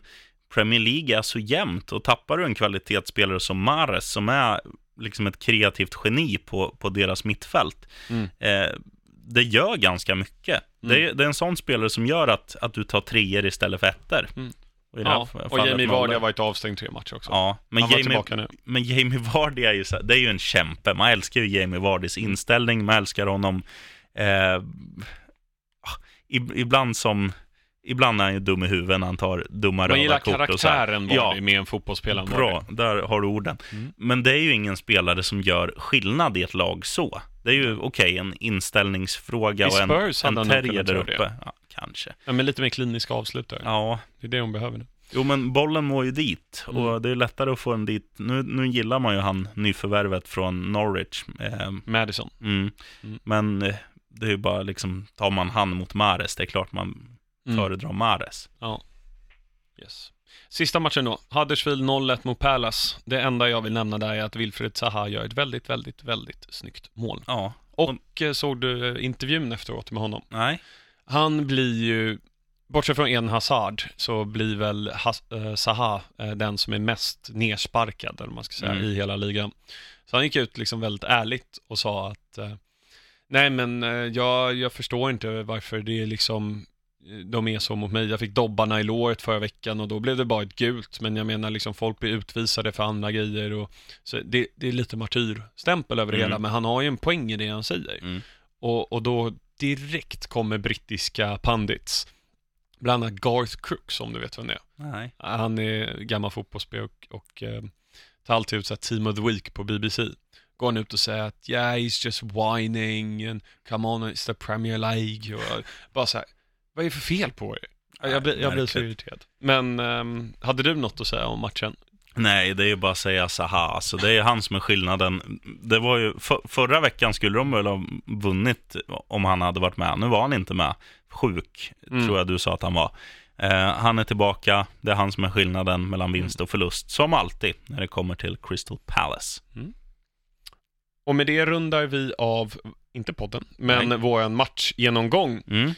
Premier League är så jämnt och tappar du en kvalitetsspelare som Mares som är liksom ett kreativt geni på, på deras mittfält. Mm. Eh, det gör ganska mycket. Mm. Det, är, det är en sån spelare som gör att, att du tar treor istället för ettor. Mm. Och, i det här Ja, och Jamie. Vardy har varit avstängd tre matcher också. Ja, men Jamie, men Jamie Vardy är ju, så, det är ju en kämpe. Man älskar ju Jamie Vardys inställning, man älskar honom. Eh, ib- ibland som, ibland är han ju dum i huvudet när han tar dumma Man röda gillar kort och så här. karaktären Vardy med en fotbollsspelare. Bra, där har du orden. Mm. Men det är ju ingen spelare som gör skillnad i ett lag så. Det är ju okej, en inställningsfråga I och en, Spurs en terrier där uppe. Ja, kanske. Ja, men lite mer kliniska avslutare. Ja, Det är det hon behöver nu. Jo, men bollen må ju dit och Mm. det är lättare att få den dit. Nu, nu gillar man ju han nyförvärvet från Norwich. Eh, Madison. mm. Mm. Men eh, det är ju bara liksom, tar man han mot Mares, det är klart man Mm. föredrar Mares. Ja. Yes. Sista matchen då. Huddersfield 0-1 mot Palace. Det enda jag vill nämna där är att Wilfred Zaha gör ett väldigt, väldigt, väldigt snyggt mål. Ja, Och eh, såg du eh, intervjun efteråt med honom? nej. Han blir ju, bortsett från en Hazard, så blir väl Has- eh, Zaha eh, den som är mest nersparkad, eller man ska säga, Mm. i hela ligan. Så han gick ut liksom väldigt ärligt och sa att eh, Nej men jag, jag förstår inte varför det är liksom de är så mot mig. Jag fick dobbarna i låret förra veckan och då blev det bara ett gult. Men jag menar liksom folk blir utvisade för andra grejer och så det, det är lite martyrstämpel över det Mm. hela. Men han har ju en poäng i det han säger. Mm. Och, och då direkt kommer brittiska pandits. Bland annat Garth Crooks, om du vet vem det är. Nej. Han är gammal fotbollsspelare och, och eh, tar alltid ut så här Team of the Week på BBC. Går han ut och säger att yeah, he's just whining and come on, it's the Premier League. Och bara så här, vad är det för fel på er? Jag, blir, jag blir så irriterad. Men ehm, hade du något att säga om matchen? Nej, det är ju bara att säga Zaha. Alltså, det är han som är skillnaden. Det var ju, för, förra veckan skulle de väl ha vunnit om han hade varit med. Nu var han inte med. Sjuk, Mm. tror jag du sa att han var. Eh, han är tillbaka. Det är han som är skillnaden mellan vinst och förlust. Som alltid när det kommer till Crystal Palace. Och med det rundar vi av, inte podden, men Nej. våran matchgenomgång. Mm.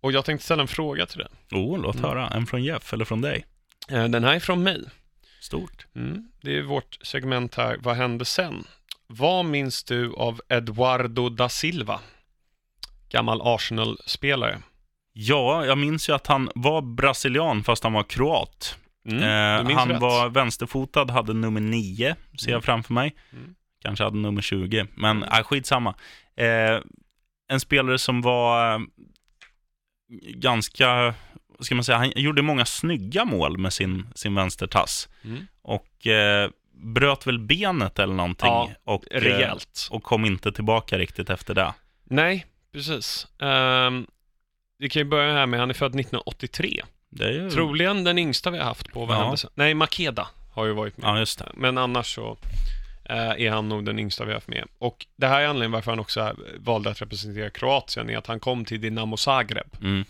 Och jag tänkte ställa en fråga till dig. Oh, låt Mm. höra. En från Jeff eller från dig. Eh, Den här är från mig. Stort. Mm. Det är vårt segment här, Vad hände sen? Vad minns du av Eduardo da Silva? Gammal Arsenal-spelare. Ja, jag minns ju att han var brasilian fast han var kroat. Mm. Eh, han rätt. var vänsterfotad, hade nummer 9, ser jag Mm. framför mig. Mm. Kanske hade nummer 20, men Mm. äh, skitsamma. Eh, en spelare som var eh, ganska, ska man säga, han gjorde många snygga mål med sin, sin vänstertass. Mm. Och eh, bröt väl benet eller någonting. Ja, och, eh, Rejält. och kom inte tillbaka riktigt efter det. Nej, precis. Um, vi kan ju börja här med, han är född 1983. Det är ju... Troligen den yngsta vi har haft på Vad Ja. hände sen? Nej, Makeda har ju varit med. Ja, just det. Men annars så eh, är han nog den yngsta vi har haft med. Och det här är anledningen varför han också valde att representera Kroatien, är att han kom till Dinamo Zagreb. Mm.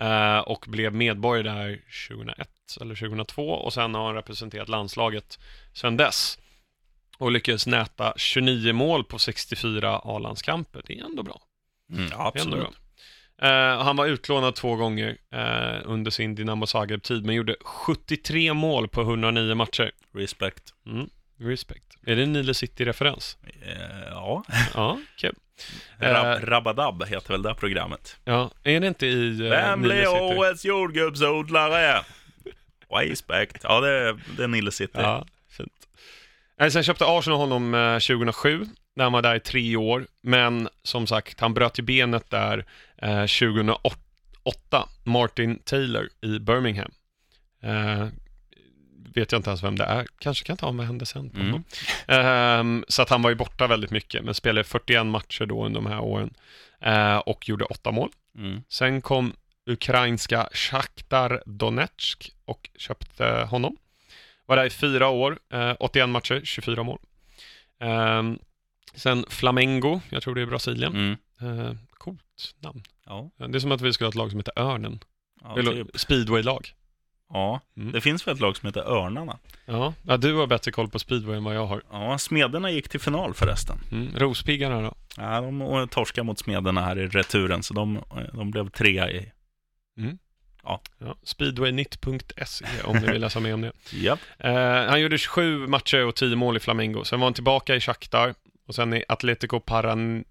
Eh, och blev medborgare där 2001 eller 2002 och sen har han representerat landslaget sedan dess. Och lyckades näta 29 mål på 64 A-landskamper. Det är ändå bra. Mm, ja, absolut. bra. Eh, han var utlånad två gånger eh, under sin Dinamo Zagreb-tid, men gjorde 73 mål på 109 matcher. Respect. Mm, respect. Är det en Nile City-referens? Eh, ja. Ja, kul. Rab- Eh, Rabadab heter väl det programmet. Ja, är det inte i eh, Vem blir årets jordgubbsodlare? Respect. Ja, det är, det är Nile City. Ja, fint. Eh, Sen köpte Arsenal honom eh, 2007, när han var där i tre år. Men som sagt, han bröt ju benet där eh, 2008. Martin Taylor i Birmingham. Vet jag inte ens vem det är. Kanske kan ta med händelsen på Mm. Ehm, så att han var ju borta väldigt mycket, men spelade 41 matcher då under de här åren. Eh, och gjorde åtta mål. Mm. Sen kom ukrainska Shakhtar Donetsk och köpte honom. Var där i fyra år, eh, 81 matcher, 24 mål. Ehm, sen Flamengo, jag tror det är Brasilien, Mm. Eh, coolt namn. Ja, Det är som att vi skulle ha ett lag som heter Örnen. ja, typ. speedway-lag. Ja. Mm. det finns väl ett lag som heter Örnarna. Ja. ja, du har bättre koll på speedway än vad jag har. Ja, Smederna gick till final förresten. Mm. Rospiggarna då? Ja, de torskade mot Smederna här i returen, så de, de blev trea i... Ja, speedwaynytt.se om ni vill läsa mer om det. Japp. Eh, han gjorde 27 matcher och 10 mål i Flamengo. Sen var han tillbaka i Shakhtar och sen i Atletico Paran...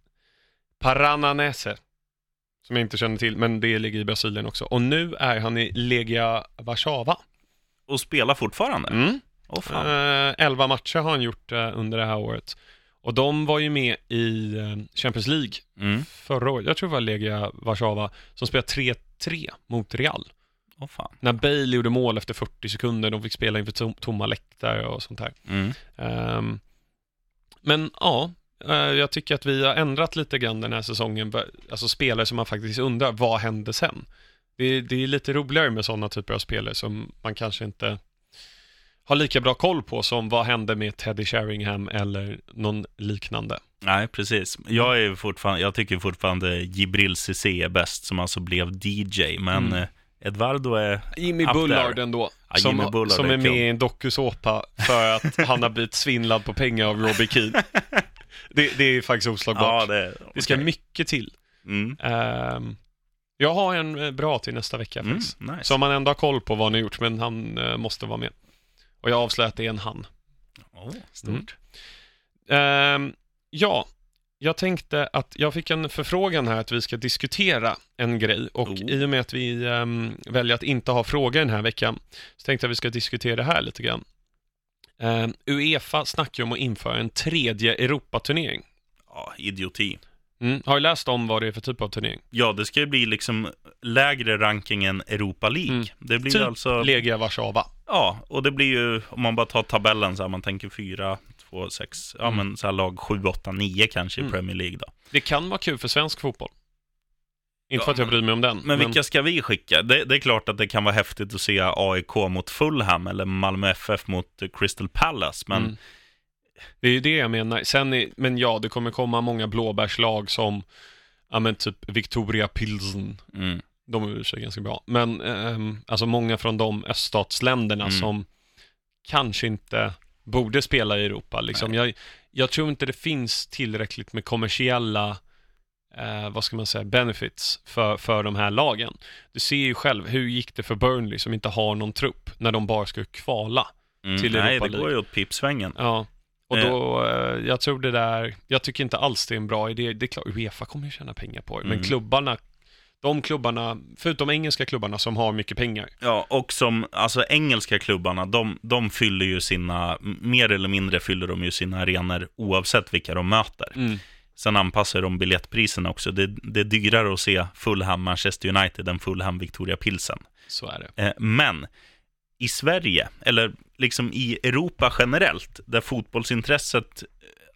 Parananese. Som jag inte känner till, men det ligger i Brasilien också. Och nu är han i Legia Warszawa. Och spelar fortfarande? Mm. Åh fan. Eh, 11 matcher har han gjort eh, under det här året. Och de var ju med i eh, Champions League Mm. förra året. Jag tror det var Legia Warszawa som spelade 3-3 mot Real. Åh fan. När Bale gjorde mål efter 40 sekunder, de fick spela inför tom, tomma läktare och sånt här. Mm. Ehm, men ja, jag tycker att vi har ändrat lite grann den här säsongen. Alltså spelare som man faktiskt undrar, vad hände sen? Det, det är lite roligare med sådana typer av spelare som man kanske inte har lika bra koll på som vad hände med Teddy Sheringham eller någon liknande. Nej, precis. Jag, är fortfarande, jag tycker fortfarande Jibril Cissé är bäst, som alltså blev DJ. Men Mm. eh, Edvardo är... Jimmy Bullard there. ändå, Ja, som, Jimmy Bullard som är är med i en dokusåpa för att han har blivit svindlad på pengar av Robbie Keane. Det, det är faktiskt oslagbart. Ja, det, Det ska mycket till. Mm. Ehm, jag har en eh, bra till nästa vecka Mm, faktiskt. nice. Så man ändå har koll på vad han har gjort, men han eh, måste vara med. Och jag avslöjar att det är en han. Åh, stort. Mm. Ehm, ja, jag tänkte att jag fick en förfrågan här att vi ska diskutera en grej och Oh. i och med att vi ehm, väljer att inte ha frågor den här veckan så tänkte jag att vi ska diskutera det här lite grann. Ehm, Uefa snackar om att införa en tredje Europaturnering. Ja, idioti. Mm. Har du läst om vad det är för typ av turnering? Ja, det ska ju bli liksom lägre ranking än Europa League. Mm. Det blir Typ alltså... Legia Warszawa. Ja, och det blir ju, om man bara tar tabellen så här, man tänker 4, 2, 6, ja Mm. men så här lag 7, 8, 9 kanske Mm. i Premier League då. Det kan vara kul för svensk fotboll. Inte för att jag men- bryr mig om den. Men vilka ska vi skicka? Det, det är klart att det kan vara häftigt att se AIK mot Fulham eller Malmö FF mot eh, Crystal Palace, men Mm. Det är ju det jag menar. Sen är, men ja, det kommer komma många blåbärslag som, ja men typ Victoria Pilsen. mm, De är sig ganska bra. Men ehm, alltså många från de öststatsländerna Mm. som kanske inte borde spela i Europa. Liksom. Jag, jag tror inte det finns tillräckligt med kommersiella eh, vad ska man säga, benefits för, för de här lagen. Du ser ju själv, hur gick det för Burnley som inte har någon trupp när de bara ska kvala? mm, Till nej, Europa det går ju åt pipsvängen. Ja, och Eh. då, eh, jag tror det där, jag tycker inte alls det är en bra idé. Det är klart, Uefa kommer ju tjäna pengar på det, men Mm. klubbarna, de klubbarna, förutom engelska klubbarna som har mycket pengar. Ja, och som, alltså engelska klubbarna, de, de fyller ju sina, mer eller mindre fyller de ju sina arenor oavsett vilka de möter. Mm. Sen anpassar de biljettpriserna också. Det, det är dyrare att se Fulham Manchester United än Fulham Victoria Pilsen. Så är det. Eh, men i Sverige, eller liksom i Europa generellt, där fotbollsintresset, eh,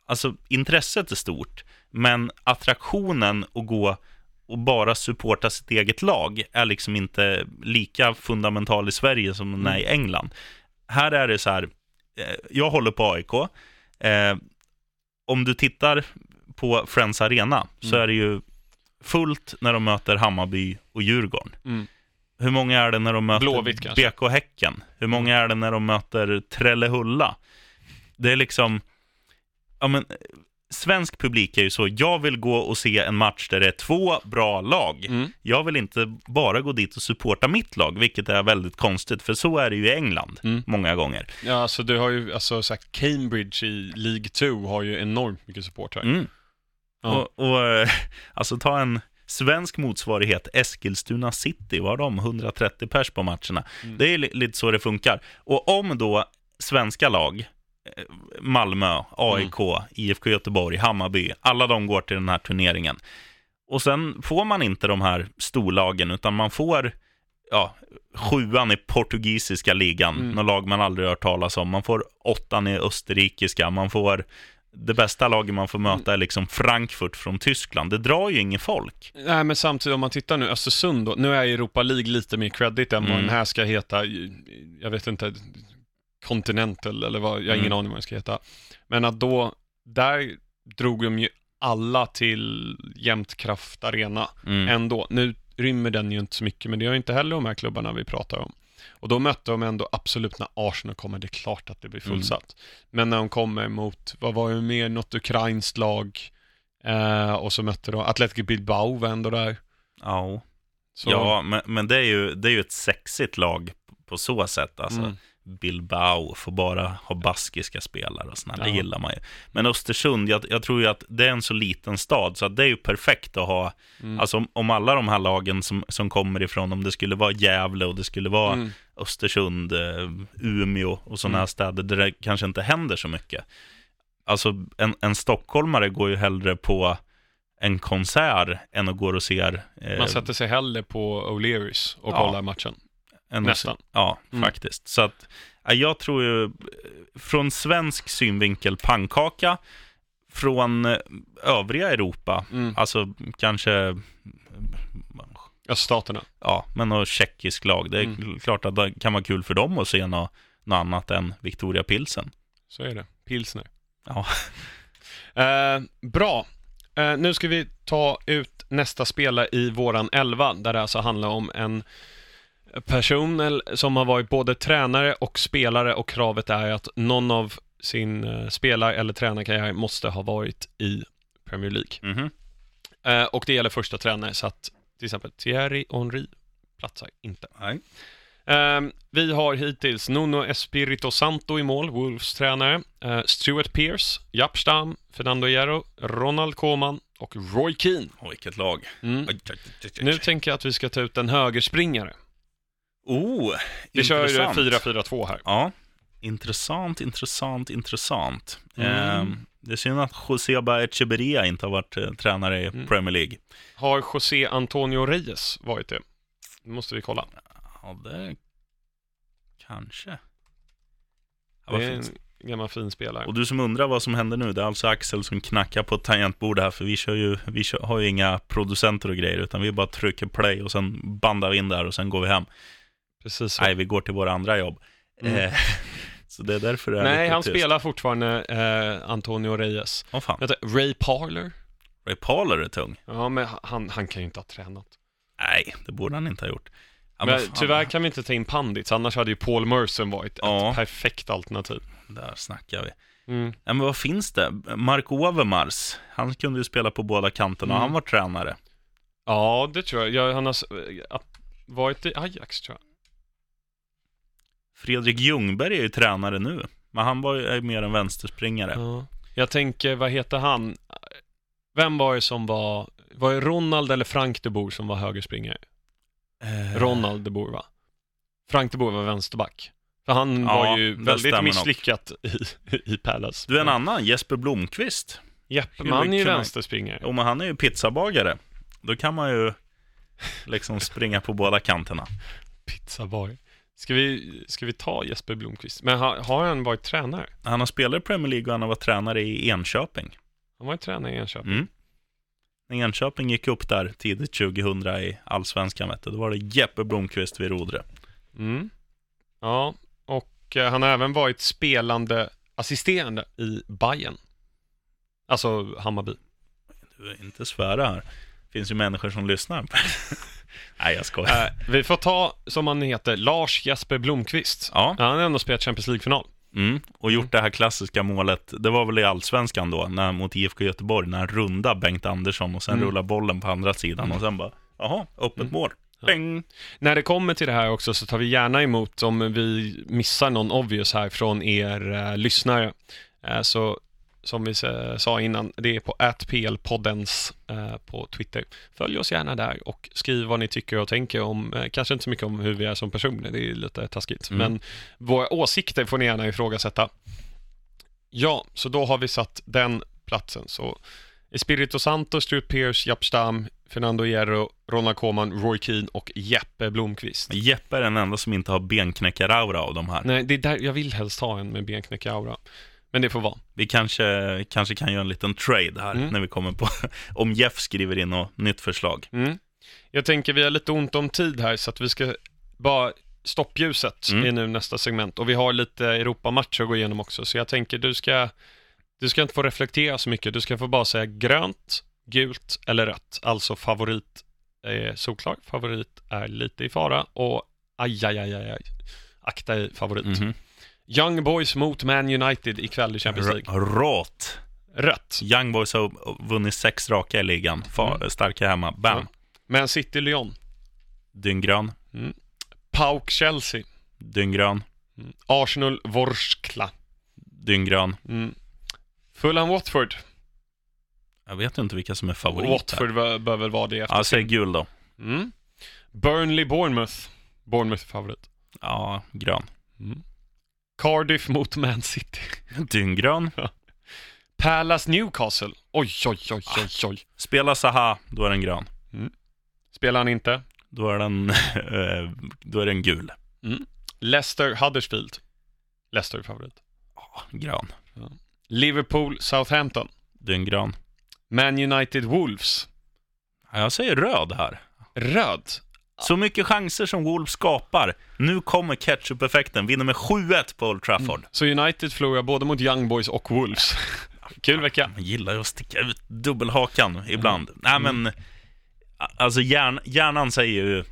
alltså intresset är stort, men attraktionen att gå och bara supporta sitt eget lag är liksom inte lika fundamental i Sverige som den är i England. Här är det så här, eh, jag håller på AIK. Eh, om du tittar på Friends Arena så Mm. är det ju fullt när de möter Hammarby och Djurgården. Mm. Hur många är det när de möter Blåvitt kanske. BK Häcken? Hur många är det när de möter Trellehulla? Det är liksom, ja men, svensk publik är ju så, jag vill gå och se en match där det är två bra lag. Mm. Jag vill inte bara gå dit och supporta mitt lag, vilket är väldigt konstigt, för så är det ju i England Mm. många gånger. Ja, alltså du har ju, alltså sagt Cambridge i League 2 har ju enormt mycket supportrar. Mm. Ja. Och, och eh, alltså ta en svensk motsvarighet, Eskilstuna City, var de 130 pers på matcherna. Mm. Det är li- lite så det funkar. Och om då svenska lag, eh, Malmö, AIK, Mm. IFK Göteborg, Hammarby, alla de går till den här turneringen. Och sen får man inte de här storlagen, utan man får ja, sjuan i portugisiska ligan, Mm. något lag man aldrig hört talas om. Man får åttan i österrikiska, man får det bästa laget man får möta är liksom Frankfurt från Tyskland. Det drar ju ingen folk. Nej, men samtidigt om man tittar nu, Östersund då, nu är Europa League lite mer credit än vad Mm. den här ska heta, jag vet inte, Continental eller vad, jag har ingen Mm. aning vad den ska heta. Men att då, där drog de ju alla till Jämtkraft Arena Mm. ändå. Nu rymmer den ju inte så mycket, men det gör inte heller de här klubbarna vi pratar om. Och då mötte de ändå absolut när Arsenal kommer, det är klart att det blir fullsatt. Men när de kommer mot, vad var det mer, något ukrainskt lag, eh, och så mötte de Atletico Bilbao var ändå där. Ja, Så, ja men, men det, är ju, det är ju ett sexigt lag på så sätt. Alltså, Mm. Bilbao får bara ha baskiska spelare och sådär. Det Ja. gillar man ju. Men Östersund, jag, jag tror ju att det är en så liten stad, så att det är ju perfekt att ha. Mm. Alltså om, om alla de här lagen som, som kommer ifrån, om det skulle vara Gävle och det skulle vara Mm. Östersund, eh, Umeå och sådana Mm. här städer där det kanske inte händer så mycket. Alltså en, en stockholmare går ju hellre på en konsert än att gå och ser... eh, Man sätter sig hellre på O'Learys och Ja. kollar matchen. Än nästan. se- Ja, Mm. faktiskt. Så att ja, jag tror ju, från svensk synvinkel, pannkaka. Från eh, övriga Europa, Mm. alltså kanske Öststaterna. Ja, men något tjeckisk lag. Det är Mm. klart att det kan vara kul för dem att se något, något annat än Victoria Pilsen. Så är det. Pilsner. Ja. Eh, bra. Eh, nu ska vi ta ut nästa spelare i våran elva, där det alltså handlar om en person som har varit både tränare och spelare och kravet är att någon av sin eh, spelar eller tränarkarriär måste ha varit i Premier League. Mhm. Eh, och det gäller första tränare, så att till exempel Thierry Henry platsar inte. Nej. Ehm, vi har hittills Nuno Espirito Santo i mål, Wolves tränare. Eh, Stuart Pearce, Jaap Stam, Fernando Hierro, Ronald Koeman och Roy Keane. Vilket lag. Mm. Nu tänker jag att vi ska ta ut en högerspringare. Oh, Vi kör intressant. 4-4-2 här. Ja, intressant, intressant, intressant. Mm. Ehm, det är synd att Joseba Echeberria inte har varit eh, tränare i Mm. Premier League. Har José Antonio Reyes varit det? Det måste vi kolla. Ja, det kanske. Ja, Det är en gammal fin spelare. Och du som undrar vad som händer nu, det är alltså Axel som knackar på ett tangentbord här, för vi, kör ju, vi kör, har ju inga producenter och grejer, utan vi bara trycker play och sen bandar vi in där och sen går vi hem. Precis så. Nej, vi går till våra andra jobb. Mm. Eh, så det är därför det är Nej, han tyst. spelar fortfarande eh, Antonio Reyes. Åh fan, Vänta, Ray Parler? Ray Parler är tung. Ja, men han, han kan ju inte ha tränat. Nej, det borde han inte ha gjort. Ja, men fan, tyvärr kan vi inte ta in Pandits, annars hade ju Paul Merson varit Ja. ett perfekt alternativ. Där snackar vi. Mm. Ja, men vad finns det? Mark Overmars, han kunde ju spela på båda kanterna Mm. han var tränare. Ja, det tror jag. jag han har eh, varit i Ajax, tror jag. Fredrik Ljungberg är ju tränare nu, men han var ju mer en vänsterspringare. Ja. Jag tänker, vad heter han? Vem var det som var... Var det Ronald eller Frank de Boer som var högerspringare? Eh, Ronald de Boer, va? Frank de Boer var vänsterback. För han Ja, var ju väldigt misslyckat i, i Palace. Du är en annan, Jesper Blomqvist. Jeppman är ju man- vänsterspringare. Jo, men han är ju pizzabagare. Då kan man ju liksom springa på båda kanterna. Pizzaboy. Ska vi, ska vi ta Jesper Blomqvist? Men har, har han varit tränare? Han har spelat i Premier League och han har varit tränare i Enköping. Han var ju tränare i Enköping. Mm. När Enköping gick upp där tidigt 2000 i Allsvenskan, vet du, då var det Jeppe Blomqvist vid rodret. Mm. Ja, och eh, han har även varit spelande assisterande i Bayern. Alltså Hammarby. Du är inte svära här. Det finns ju människor som lyssnar. Nej, jag skojar. Eh, vi får ta, som han heter, Lars Jesper Blomqvist. Ja, Han har ändå spelat Champions League-final. mm. och gjort det här klassiska målet. Det var väl i Allsvenskan då, när, mot IFK Göteborg, när han rundade Bengt Andersson och sen Mm. rullar bollen på andra sidan och sen bara, jaha, öppet Mm. mål. Ja. När det kommer till det här också så tar vi gärna emot om vi missar någon obvious här från er eh, lyssnare. Eh, så som vi sa innan, det är på atplpoddens eh, på Twitter. Följ oss gärna där och skriv vad ni tycker och tänker om, eh, kanske inte så mycket om hur vi är som personer, det är lite taskigt, Mm. men våra åsikter får ni gärna ifrågasätta. Ja, så då har vi satt den platsen. Så Espirito Santo, Stuart Pearce, Jaap Stam, Fernando Hierro, Ronald Koeman, Roy Keane och Jeppe Blomqvist. Jeppe är den enda som inte har benknäckar-aura av de här. Nej, det är där, jag vill helst ha en med benknäckaraura. Men det får vara. Vi kanske, kanske kan göra en liten trade här Mm. när vi kommer på, om Jeff skriver in något nytt förslag. Mm. Jag tänker vi har lite ont om tid här så att vi ska bara stoppljuset Mm. är nu nästa segment och vi har lite Europamatcher att gå igenom också så jag tänker du ska Du ska inte få reflektera så mycket. Du ska få bara säga grönt, gult eller rött. Alltså favorit är solklar, favorit är lite i fara och aj, aj, aj, aj, aj. akta i favorit. Mhm. Young Boys mot Man United ikväll i Champions League. R- Råt. Rött. Young Boys har vunnit sex raka i ligan. Fa- Mm. Starka hemma. Bam. Ja. Man City Lyon. Dynggrön. Pauk Chelsea. Dynggrön. Arsenal Vorskla. Dynggrön. Mm. Fulham Watford. Jag vet inte vilka som är favoriter. Watford bör, bör väl vara det efter Ja, säg gul då. mm. Burnley Bournemouth. Bournemouth är favorit. Ja, grön. Cardiff mot Man City. Dynggrön. Palace Newcastle. Oj, oj, oj, oj, oj. Spela Zaha, då är den grön. Spelar han inte? Då är den, eh, då är den gul. Leicester Huddersfield. Leicester favorit. Ja, grön. Liverpool Southampton. Dynggrön. Man United Wolves. Ja, jag säger röd här. Röd. Så mycket chanser som Wolves skapar. Nu kommer ketchup-effekten. Vinner med 7-1 på Old Trafford. Så United förlorar både mot Young Boys och Wolves. Kul vecka. Man gillar ju att sticka ut dubbelhakan ibland. Nej, men a- alltså hjärn, hjärnan säger ju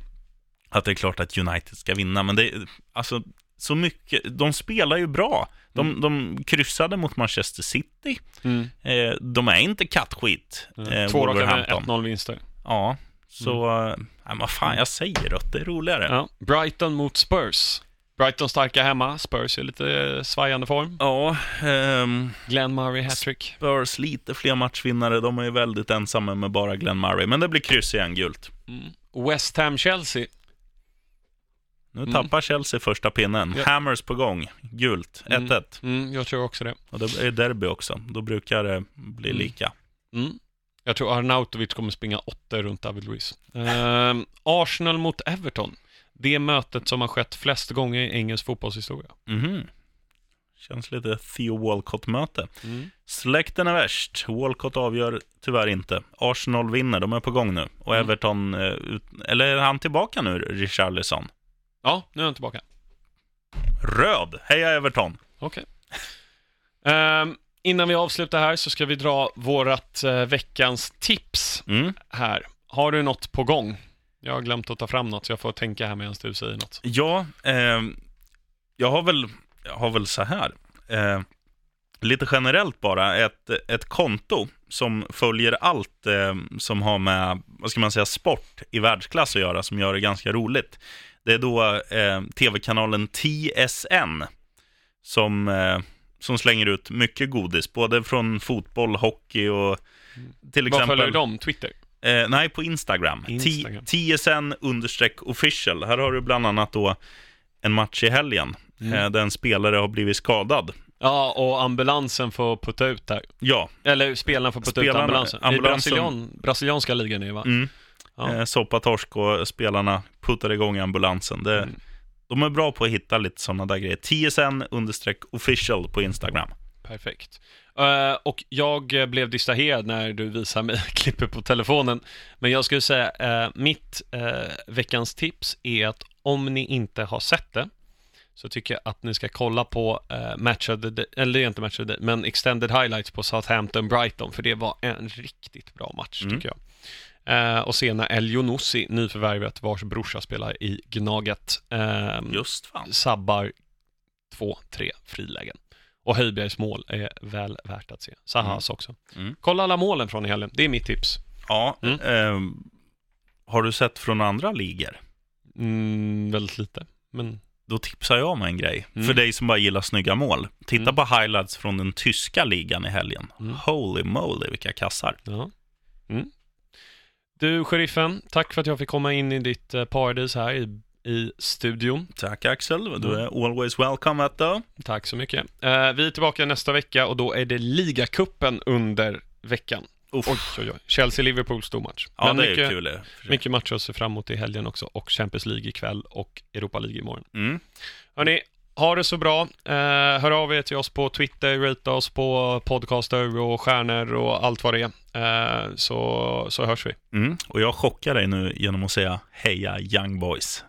att det är klart att United ska vinna, men det alltså så mycket. De spelar ju bra. De, de kryssade mot Manchester City. Mm. Eh, de är inte kattskit. Eh, Två raka med Wolverhampton. 1-0-vinster. Ja, så... eh, Nej, men vad fan, jag säger rött. Det är roligare. Ja. Brighton mot Spurs. Brighton starka hemma. Spurs är lite svajande form. Ja, ehm, Glenn Murray hattrick. Spurs lite fler matchvinnare. De är ju väldigt ensamma med bara Glenn Murray. Men det blir kryss igen, gult. West Ham-Chelsea. Nu Mm. tappar Chelsea första pinnen. Ja. Hammers på gång. Gult. 1-1. Mm, jag tror också det. Och det är derby också. Då brukar det bli Mm. lika. Mm. Jag tror Arnautovic kommer springa åtta runt David Luiz. Ehm, Arsenal mot Everton. Det mötet som har skett flest gånger i engelsk fotbollshistoria. Mhm. Känns lite Theo Walcott-möte. Släkten är värst. Walcott avgör tyvärr inte. Arsenal vinner. De är på gång nu. Och Mm. Everton... eh, ut... Eller är han tillbaka nu, Richarlison? Ja, nu är han tillbaka. Röd. Heja Everton. Okej. Ehm, innan vi avslutar här så ska vi dra vårat eh, veckans tips Mm. här. Har du något på gång? Jag har glömt att ta fram något, så jag får tänka här medan du säger något. Ja, eh, jag har väl, jag har väl så här. Eh, lite generellt bara, ett, ett konto som följer allt eh, som har med, vad ska man säga, sport i världsklass att göra, som gör det ganska roligt. Det är då eh, tv-kanalen TSN som, eh, som slänger ut mycket godis, både från fotboll, hockey och till Vad exempel... följer de? Twitter? Eh, nej, på Instagram. Instagram. T- TSN understreck official. Här har du bland annat då en match i helgen Mm. eh, där en spelare har blivit skadad. Ja, och ambulansen får putta ut där. Ja, Eller spelarna får putta ut Spelarna- ambulansen. I ambulansen- Brasilian, brasilianska ligan är det va? mm. Ja. eh, soppatorsk och spelarna puttar igång ambulansen. Det, Mm. De är bra på att hitta lite sådana där grejer. TSN understreck official på Instagram. Perfekt. Eh, och jag blev distraherad när du visade mig klippet på telefonen. Men jag skulle säga, uh, mitt eh, veckans tips är att om ni inte har sett det, så tycker jag att ni ska kolla på uh, Match of the Day, eller inte Match of the Day, men Extended Highlights på Southampton-Brighton, för det var en riktigt bra match Mm. tycker jag. Eh, och sen när El Yonossi, nyförvärvet, vars brorsa spelar i Gnaget, ehm, Just fan. sabbar två, tre frilägen. Och Höjbjergs mål är väl värt att se. Sahas också. Mm. Kolla alla målen från i helgen. Det är mitt tips. Ja, Mm. eh, har du sett från andra ligor? Mm, väldigt lite. Men Då tipsar jag om en grej. Mm. För dig som bara gillar snygga mål. Titta Mm. på highlights från den tyska ligan i helgen. Mm. Holy moly, vilka kassar. ja. Du, sheriffen, tack för att jag fick komma in i ditt eh, paradis här i, i studion. Tack Axel, du Mm. är always welcome vet du. Tack så mycket. Eh, vi är tillbaka nästa vecka och då är det ligacupen under veckan. Uff. Oj, oj, oj. Chelsea-Liverpool, stor match. Ja, Men det är mycket, ju kul. det, mycket matcher att se fram emot i helgen också och Champions League ikväll och Europa League imorgon. Mm. Hörni, ha det så bra. Eh, hör av er till oss på Twitter, rate oss på podcaster och stjärnor och allt vad det är. Eh, så, så hörs vi. Mm. Och jag chockar dig nu genom att säga heja Young Boys.